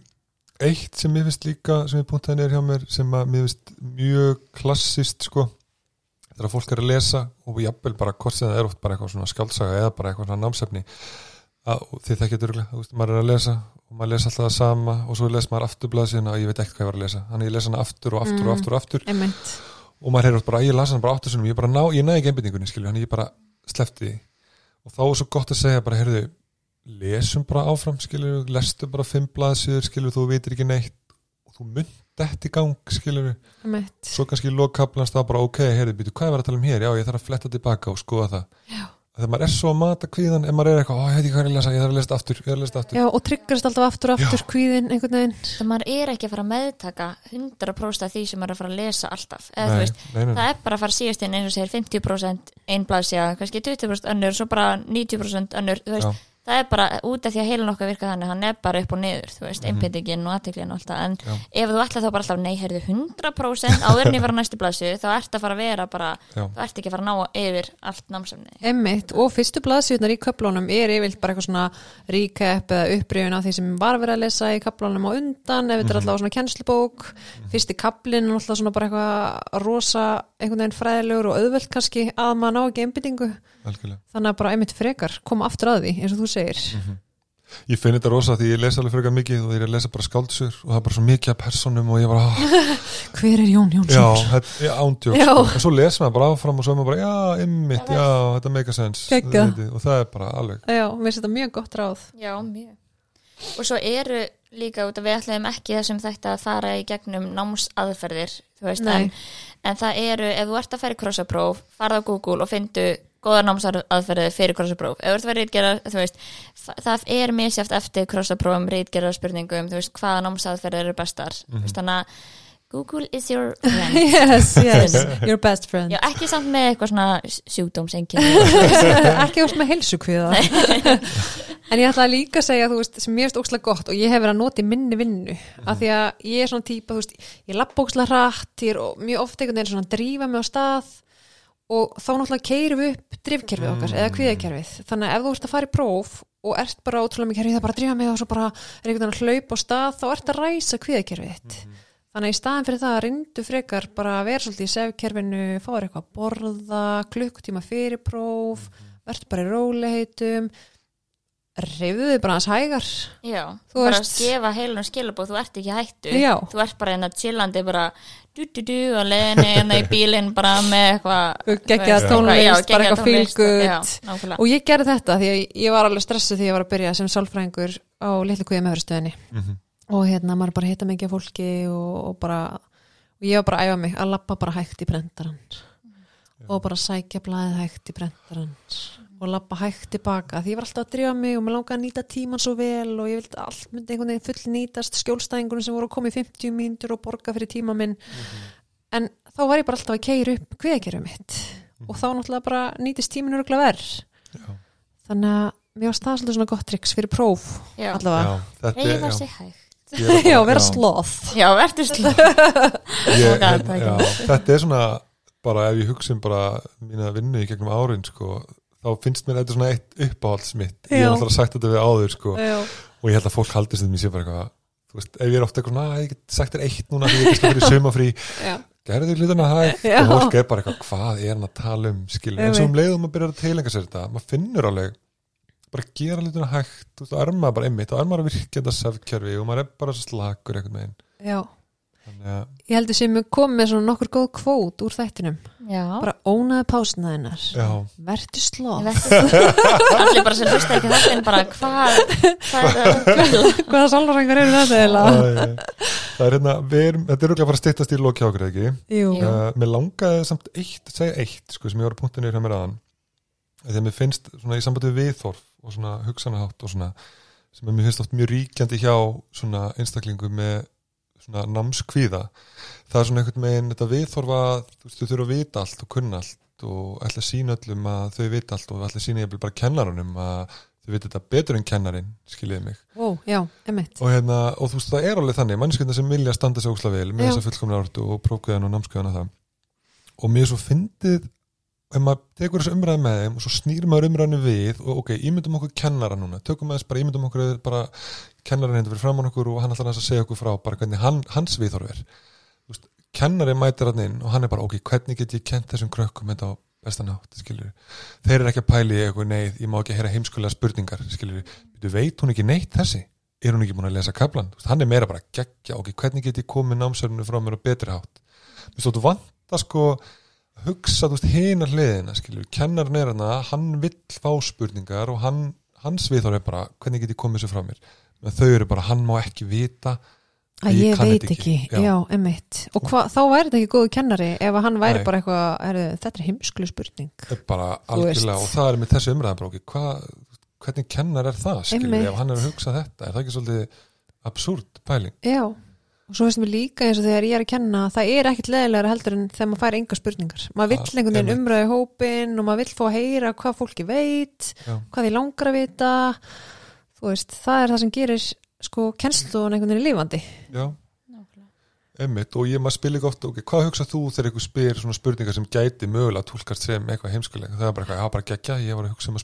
eitt sem mér finnst líka sem ég puntaði niður hjá mér sem að mér finnst mjög klassist sko þegar fólk er að lesa og jafnvel bara hvort sem það er oft bara eitthvað svona skjálsaga eða bara eitthvað svona námsefni að, og þið þekkið dörglega, þú veist, maður er að lesa og maður lesa alltaf það sama og svo les maður aftur blaðsina og ég veit ekkert hvað ég var að lesa þannig ég lesa hana aftur og aftur Mm. og aftur og aftur emmitt, og maður heyrður bara, ég las hann bara áttu sinum ég bara ná, ég næði ekki einbytningunni, skilju, hann ég bara slefti því og þá er svo gott að segja bara, heyrðu, lesum bara áfram skilju, lestu bara fimm blaðsíður skilju, þú veitir ekki neitt og þú mynd þetta í gang, skilju emmitt svo kannski í lokkaplans þá bara, ok, heyrðu, býtu, hvað er að tala um hér, já, ég þarf að fletta tilbaka og skoða það. Já. þegar maður er svo að mata kvíðan ef maður er eitthvað, ég veit ekki hvað er að lesa, ég þarf að lesa aftur ég þarf að lesa aftur, Já, og tryggarast alltaf aftur og aftur kvíðin einhvern veginn. Það maður er ekki að fara að meðtaka 100% af því sem maður er að fara að lesa alltaf eða þú nei, veist, nei, nei, það er bara að fara síðast inn eins og segir 50% einn blaðsja, kannski 20% önnur svo bara 90% önnur þú veist, Já. Það er bara út af því að heilin okkar virka þannig hann er bara upp og niður, þú veist, Mhm. einbyttingin og aðteklin og alltaf, en Já. ef þú ætla þá bara alltaf, nei, heyrðu 100% áður en ég fara næstu blaðsju, þá ert að fara að vera bara, Já. þú ert ekki að fara að ná yfir allt námsamni Emmitt, og fyrstu blaðsýðunar í köflunum er yfirlt bara eitthvað svona recap eða upprifun á því sem var verið að lesa í köflunum á undan, ef þetta er alltaf svona kennslubók, fyrsti kaplinn er alltaf svona bara eitthvað rosa einhvern og að algjörlega. Þannig að bara einmitt frekar koma aftur að því, eins og þú segir. Ég finn þetta rosa því ég les alveg frekar mikið og þegar ég lesa bara skáldsur og það er bara svo mikið af personum og ég bara, ah, Hver er Jón já, Jónsson? er Já. sko. en svo les maður bara áfram og svo er maður bara, já, ymmit, já, þetta make a sense. Þetta- og það er bara alveg Já, mér finnst þetta mjög gott ráð. Já, mjög. Og svo eru líka út að við ætlum ekki þessum þetta að fara í gegnum námsaðferðir þú veist, en, en það eru ef þú ert að fara í krossapróf, farða á Google og fyndu góðar námsaðferðir fyrir krossapróf, ef þú ert að vera rítgerða þú veist, þa- það er misjáft eftir krossaprófum, rítgerða spurningum þú veist, hvaða námsaðferðir eru bestar. Þú veist, þannig að Google is your friend. Yes, yes, your best friend. Já, ekki samt með eitthvað svona sjúkdómsengjum ekki úr með heilsukviða en ég ætla líka að segja þú veist, sem mér finnst ókslega gott og ég hef verið að nota í minni vinnu af því að ég er svona típa þú veist, ég lappa ókslega hratt ég er ó- mjög ofta einhvern veginn svona að drífa mig á stað og þá náttúrulega keirum við upp drifkerfið okkar eða kviðakerfið. Þannig að ef þú ert að fara í próf og ert bara ótrúlega mikið herfið það bara að drífa mig og svo bara er einhvern veginn að hlaupa á stað þá ert að ræsa kviðakerfið þitt. Þannig að í staðan fyrir það reyndu frekar bara að vera svolítið í sefkerfinu, fá þér eitthvað að borða, klukkutíma fyrir próf, verður bara í róliheitum, reyfðu þið bara hans hægar. Já, Þú bara veist- að gefa heilunum skilabóð, þú ert ekki hættu. Já. þú ert bara hérna chillandi bara du-du-du og leiðinni hérna í bílinn bara með eitthvað veist, tónlist, já, bara geggjað eitthvað nákvæmlega Og ég gerði þetta því að ég var alveg stressuð því ég var að byrja sem sálfræðingur á litlu kvíða meðurstöðinni. Mhm. Og hérna maður bara hitta mikið fólki og, og bara, og ég var bara að æfa mig að lappa bara hægt í brentaran. Og bara sækja blaðið hægt í brentaran. Og lappa hægt tilbaka. Því ég var alltaf að drífa mig og mér langaði að nýta tíman svo vel og ég vildi allt myndi einhvern veginn full nýtast skjólstæðingunum sem voru að koma í 50 mínútur og borga fyrir tíma minn. En þá var ég bara alltaf að keira upp hveðakerum mitt. Og þá náttúrulega bara nýtist tíminu örgulega verð Já. þannig að mér var það svolítið svona gott triks fyrir próf Já, allavega, Já, þetta er- reyða já. sig hægt. Já, vera sloth. Já, verður já, þetta er svona bara ef ég hugsa um bara mína vinnu í gegnum árin sko, þá finnst mér þetta svona eitt uppáhaldsmitt ég Já. hef alltaf sagt þetta við áður sko, og ég held að fólk haldist þetta mér sé bara eitthvað þú veist, ef ég er ofta eitthvað, na, ég get sagt þér eitt núna því ég er kannski fyrir sumafrí já, gerðu hlutana hægt og fólk er bara eitthvað, hvað er hann að tala um? Skilur, en svo um leiðum að byrja að tilenga sér þetta maður finnur alveg bara gera hlutana hægt, þú veist, maður bara er maður að virka þetta sefkerfi og maður er bara svo slakur einhvern veginn já þannig að, ég sem við komum með svona nokkur góð kvót úr þættinum. Já, bara ónaði já, verður sloth allir bara sem hlusta ekki þetta en bara hvað? Hvaða sálfræðingar eru þetta það er hérna við erum, þetta er fara að styttast í loki ákveð ekki? Uh, mér langaði samt eitt, segja eitt sko, sem ég var að punkta niður hjá mér aðan að mér finnst svona í sambandi við viðþorf og svona hugsanahátt og svona sem mér finnst oft mjög ríkjandi hjá svona einstaklingu með svona námskvíða. Það er svona einhvern veginn þetta viðþorf að þú veist, þau þurfa að vita allt og kunna allt og ætla að sína öllum að þau vita allt og ætla að sína ég bara kennarunum að þau vita þetta betur en kennarin skiljiði mig. Ó, já, emitt og, hérna, og þú veist það er alveg þannig mannskjöndar sem vilja standa sig ósla vel með Já. þessa fullkomna ortu og prófkvæðan og námskvæðan og það. Og mér svo fyndið ef maður tekur þessu umræði með þeim og svo snýr maður umræðinu við og ok, ímyndum okkur kennara núna. Tökum þess bara, ímyndum okkur bara kennarin hendur fyrir framann okkur og hann ætlar aðeins að segja okkur frá bara hvernig hann, hans viðhorf er. Þú veist, kennari mætir hann inn og hann er bara ok, hvernig get ég kent þessum krökkum þetta á bestan átt, skilur þeir eru ekki að pæli eitthvað neyð, ég má ekki heyra heimskulega spurningar, skilur þú veit hún ekki neitt þessi? Er hún ekki búin að lesa kaplan, hann er meira bara geggja, ok, hvernig get ég komið námsörnum frá mér á betri hátt? Þú veist, þú vanta sko að hugsa, þú veist, hinar hliðina, skilur kennarinn er hana, hann vill fá spurningar og hann, hans viðhorf er bara hvernig get ég komið þessu frá mér? Men þau eru bara, hann má ekki vita að Ég ég veit ekki, ekki, já. emitt og hva, þá væri þetta ekki góðu kennari ef hann væri Nei. bara eitthvað, þetta er heimsklu spurning. Bara algjörlega og það er með ok, hvað hvernig kennar er það, Einmitt. ef hann er að hugsa þetta, er það ekki svolítið absúrt pæling, já, og svo veist mér líka eins og þegar ég er að kenna það er ekkit leðilegra heldur en þegar maður fær enga spurningar. Maður vill Ah, einhvern veginn umræði hópin og maður vill fá að heyra hvað fólki veit Já. hvað því langar að vita. Þú veist, það er það sem gerir sko kennslu og einhvern veginn lífandi já. Einmitt, og ég maður spil ekki ofta, ok, hvað hugsa þú þegar einhver spyr svona spurningar sem gæti mögulega tólkast sem eitthvað heimskuleg, það er bara eitthvað, bara geggja, ég var að hugsa um að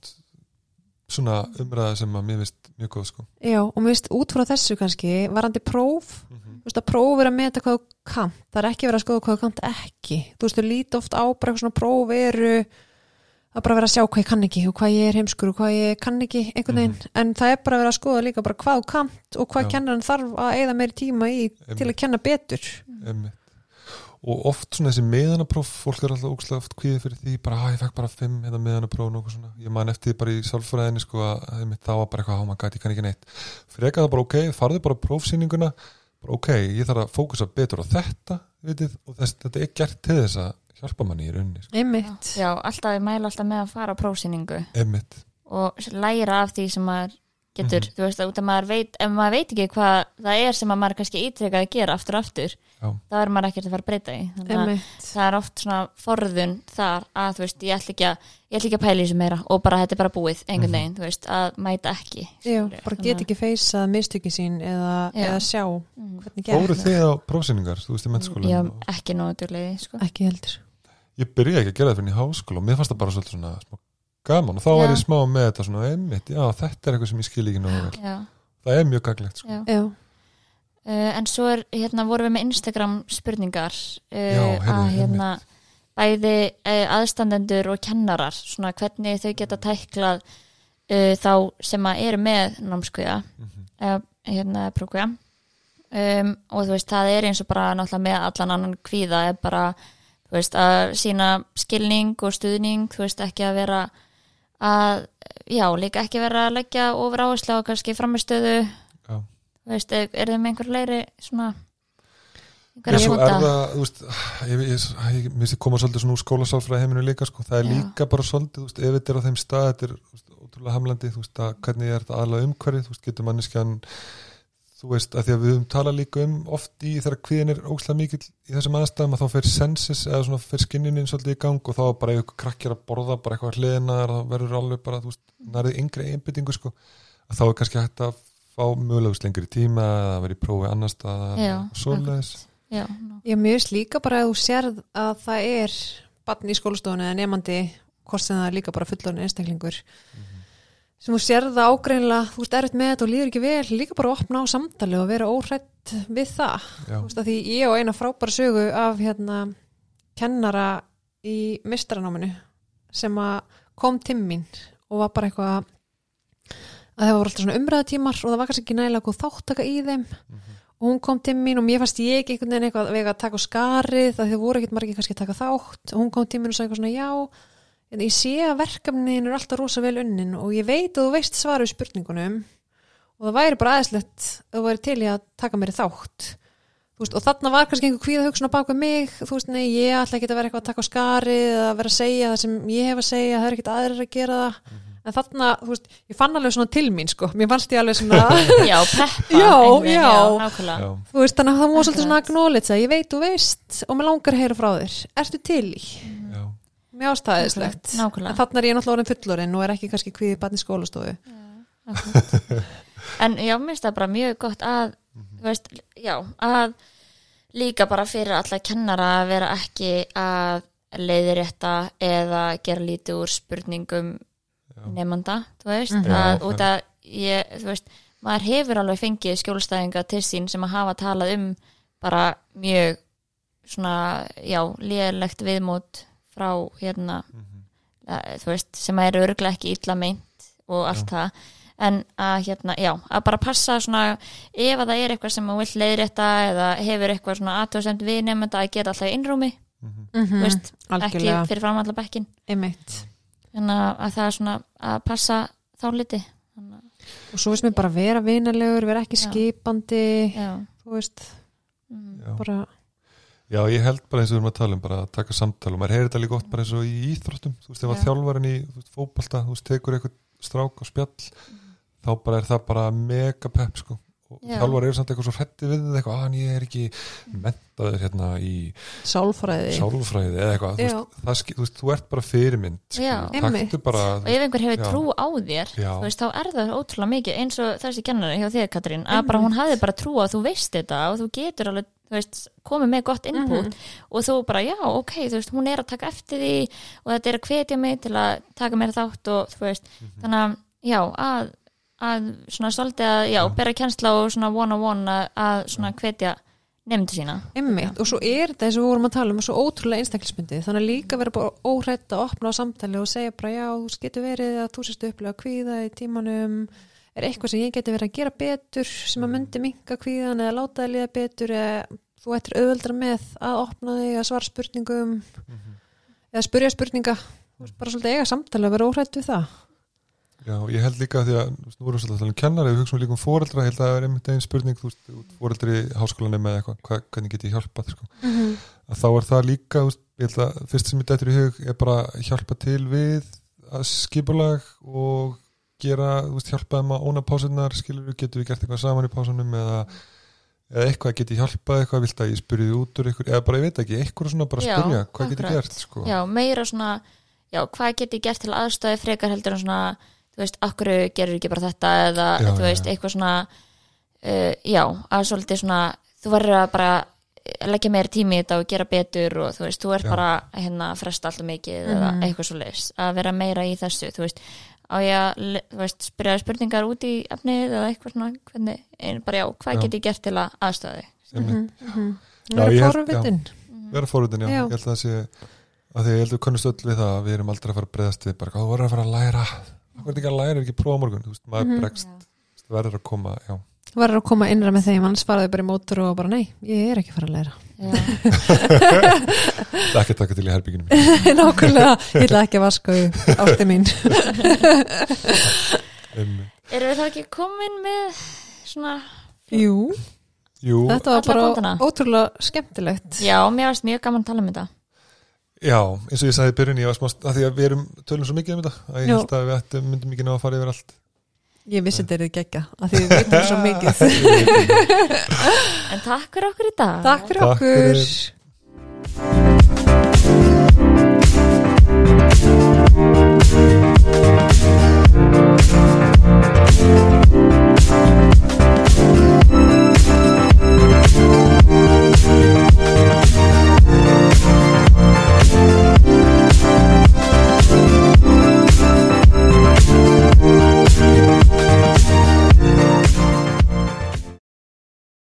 svona umræða sem að mér finnst mjög góð sko. já, og mér veist út frá þessu kannski, varandi próf mm þú veist að próf er að meta hvað þú kant það er ekki verið að skoða hvað þú kant ekki þú veist, þú líti oft á bara eitthvað svona próf eru að bara vera að sjá hvað ég kann ekki og hvað ég er heimskur og hvað ég kann ekki einhvern veginn, en það er bara að vera að skoða líka bara hvað þú kant og hvað Já. kennarinn þarf að eigða meiri tíma í til að kenna betur Einmitt. Og oft svona þessi meðanapróf fólk er alltaf ógslag oft kvíði fyrir því bara, að ég fekk bara fimm hérna meðanapróf og nokkuð svona, ég man eftir því bara í sálfræðinni sko að einmitt, þá var bara eitthvað, oh my god, ég kann ekki neitt. Freka það bara ok, farðu bara prófsýninguna. Bara ok, ég þarf að fókusa betur á þetta, vitið, og þess, þetta er gert til þess að hjálpa manni í rauninni sko. einmitt, Já, alltaf ég mæla alltaf með að fara á prófsýningu. Einmitt, og læra af því sem maður getur, Mhm. þú veist, út að maður veit ef maður veit ekki hvað það er sem að maður kannski ítrekka að gera aftur og aftur Já. þá er maður ekkert að fara að breyta í það er oft svona forðun þar að þú veist, ég ætla ekki að ég ætla ekki að pæla í þessu meira og bara þetta er bara búið einhvern Mhm. veginn, þú veist, að mæta ekki Já, bara get ekki feysað mistökin sín eða, eða sjá Mhm. hvernig fóru þið á prófsýningar þú veist, í mennskóla Já, ekki nógu djúlega, sko ekki heldur ég byrjaði ekki að gera það fyrir gaman og þá Já. var ég smá með þetta svona einmitt, já, þetta er eitthvað sem ég skil ekki nógu vel. Já, það er mjög gaglegt sko. já. Já, Uh, en svo er, hérna, vorum við með Instagram spurningar uh, Já, heyrðu, að hérna bæði uh, aðstandendur og kennarar svona hvernig þau geta tæklað uh, þá sem að eru með námskviða Mhm. uh, hérna prókviða um, og þú veist, það er eins og bara náttúrulega með allan annan kvíða er bara, þú veist, að sína skilning og stuðning, þú veist, ekki að vera að, já, líka ekki vera að leggja ofur áherslu á kannski framistöðu veist, er, er þið með einhver leiri svona einhverja er það, þú veist, ég, ég, ég, ég koma svolítið svona úr skólasálfræði heiminu líka, sko, það er Já. líka bara svolítið, veist, ef þetta er á þeim stað, þetta er veist, ótrúlega hamlandi, þú veist, að hvernig er þetta aðlega umhverfið, þú veist, getur manneskjan, þú veist, að því að við höfum talað líka um oft í þegar kvíðin er ókslega mikill í þessum aðstæðum að þá fer sensis eða svona fer skinjunin svolítið í gang og þá er bara ykkur krakkir að borða bara eitthvað hliðina þá verður alveg bara, þú veist, nærið yngri einbyttingu, sko, að þá er kannski hægt að fá mögulegust lengri tíma eða að vera í prófi annar stað Já, svoleiðis. Já, ég mjög líka bara að þú sérð að það er barn í skólastofunni eða nefandi hvort sem það er líka bara fullorinn einstaklingur sem þú sérð það ágreinlega þú veist erfitt með þetta og líður ekki vel líka bara að opna á samtali og vera óhrætt við það. Já. þú veist að því ég og eina frábæra sögu af hérna kennara í mistranáminu sem að kom til mín og var bara eitthvað að það voru alltaf svona umræðatímar og það var kannski ekki nægilega góð þáttaka í þeim. Og hún kom til mín og mér fannst ég ekki einhvern veginn eitthvað vega að taka á skarið það þau voru ekkert margir kannski að taka þátt. Og hún kom til mín og sagði eitthvað svona já en ég sé að verkefnin er alltaf rosa vel unnin og ég veit að þú veist svaru spurningunum og það væri bara aðeinslegt að þú væri til í að taka mér í þátt. Þú veist, og þarna var kannski einhver kvíða hugsun á baku mig, þú veist, nei, ég ætla ekki að vera eitthvað að taka á skari eða vera að segja það sem ég hef að segja, það er ekkert aðrir að gera það. En þarna, þú veist, ég fann alveg svona til mín sko, mér fannst ég alveg svona já, peppa Já, einhvern veginn, já. nákvæmlega. Já, þú veist, þannig að það mjög ástæðislegt Nákvæmlega. en þarna er ég náttúrulega orðin fullorinn og er ekki kannski kvíðið barn í skólastofu Akkurat. en já, mér finnst það bara mjög gott að þú veist, já, að líka bara fyrir alla kennara að vera ekki að leiðirétta eða gera lítið úr spurningum nefnda, þú veist Mhm. að, Já, út að ég, þú veist maður hefur alveg fengið skjólstæðinga til sín sem að hafa talað um bara mjög svona, já, lélegt viðmót frá hérna að, þú veist, sem er örglega ekki illa meint og allt það. En að hérna, já, að bara passa svona, ef að það er eitthvað sem þú vill leiðrétta eða hefur eitthvað svona aðtöðsemt við nefnda að gera alltaf innrúmi þú veist, ekki algjörlega, fyrir fram allar bekkin einmitt. En að, að það er svona að passa þá liti. Þannig að- og svo veist mér bara vera vinalegur, vera ekki Já. skipandi já, þú veist, mm, já. bara Já, ég held bara eins og við erum að tala um bara að taka samtal og maður heyrir þetta líka gott bara eins og í íþróttum. Þú veist, ef að Já. þjálfarinn í veist, fótbalta, þú veist, tekur eitthvað strák og spjall þá bara er það bara mega pepp, sko. Og Já. þjálfar eru samt eitthvað svo hrætti við þetta eitthvað, að ég er ekki mentaður hérna í sálfræði. Sálfræði eða eitthvað, þú veist, það, þú veist, þú ert bara fyrirmynd, sko, taktu bara og ef einhver hefur trú á þér veist, þá er það ótrúlega mikið eins og þessi að að veist komið með gott input Mhm. og þú bara, já, ok, þú veist, hún er að taka eftir því og þetta er að hvetja mig til að taka mér þátt og þú veist þannig að, já, að, að svona svolítið að, já, Já. bera kjensla og svona one on one að, að svona hvetja nefndu sína og svo er þetta eins og við vorum að tala um svo ótrúlega einstaklismyndið, þannig að líka vera bara óhrætt að opna á samtali og segja bara já, þú getur verið að þú sérst upplega kvíða í tímanum, er eitthvað sem ég geti verið að gera betur sem að myndi minka kvíðan eða láta það liða betur eða þú ættir auðveldra með að opna þig að svara spurningum eða spurja spurninga? Bara svolítið eiga samtali að vera óhrætt við það. Já, ég held líka því að þú erum svolítið að um kennari, við hugsaum líka um fóreldra, ég held að það er einmitt einn spurning, þú veist, fóreldri í háskólanum eða eitthvað, hva, hvernig get ég hjálpað, sko. Að þá er það líka, ég held að fyrst sem ég dættur í hug er bara að hjálpa til við að skipulag og gera, þú veist, hjálpa þeim að óna pásunar, skilur við, getum við gert eitthvað saman í pásunum eða, eða eitthvað, get ég hjálpað eitthvað, vilt að ég spyrði út úr ykkur, eða bara, ég veit ekki, eitthvað svona bara Já, spyrja, hvað get ég akkurat. gert, sko. já, meira svona, já, hvað get ég gert til aðstöði frekar heldur en svona þú veist, akkur gerur ekki bara þetta eða Já, þú veist, já. eitthvað svona uh, já, að svolítið svona þú verður að bara leggja meira tími í þetta og gera betur og þú veist, þú ert Já. bara hérna að fresta alltaf mikið eða Mhm. eitthvað svo leis, að vera meira í þessu þú veist, á ég að þú veist, spyrja spurningar út í efnið eða eitthvað svona, hvernig, ein, bara já, hvað Já. get ég gert til að aðstöði held- forvitin. vera fórhundin, já. Ég held að það sé að því ég held að við kunnumst öll við það að við erum aldrei að fara að breyðast við bara, hvað þú verður að fara að læra? Hvað er ekki að læra, er ekki að prófa morgun? Þú veist, maður Mhm. bregst, það verður að koma já, Verður að koma innra með þeim, annars faraðu bara í mótur og bara nei, ég er ekki að fara að læra það er ekki að taka til í herbyggjunum mínu. Nákvæmlega, ég ætla ekki að vaska átti mín. Erum við þá ekki komin með svona, Jú, jú, þetta var bara punktina. ótrúlega skemmtilegt. Já, mér varst mjög gaman að tala um þetta. Já, eins og ég sagði í byrjun ég var smást, að því að við erum tölum svo mikið um þetta að ég held að við ættum, myndum ekki ná að fara yfir allt Ég vissi þetta er þið geggja, að því við veitum svo mikið. En takk fyrir okkur í dag. Takk fyrir Takk okkur. fyrir.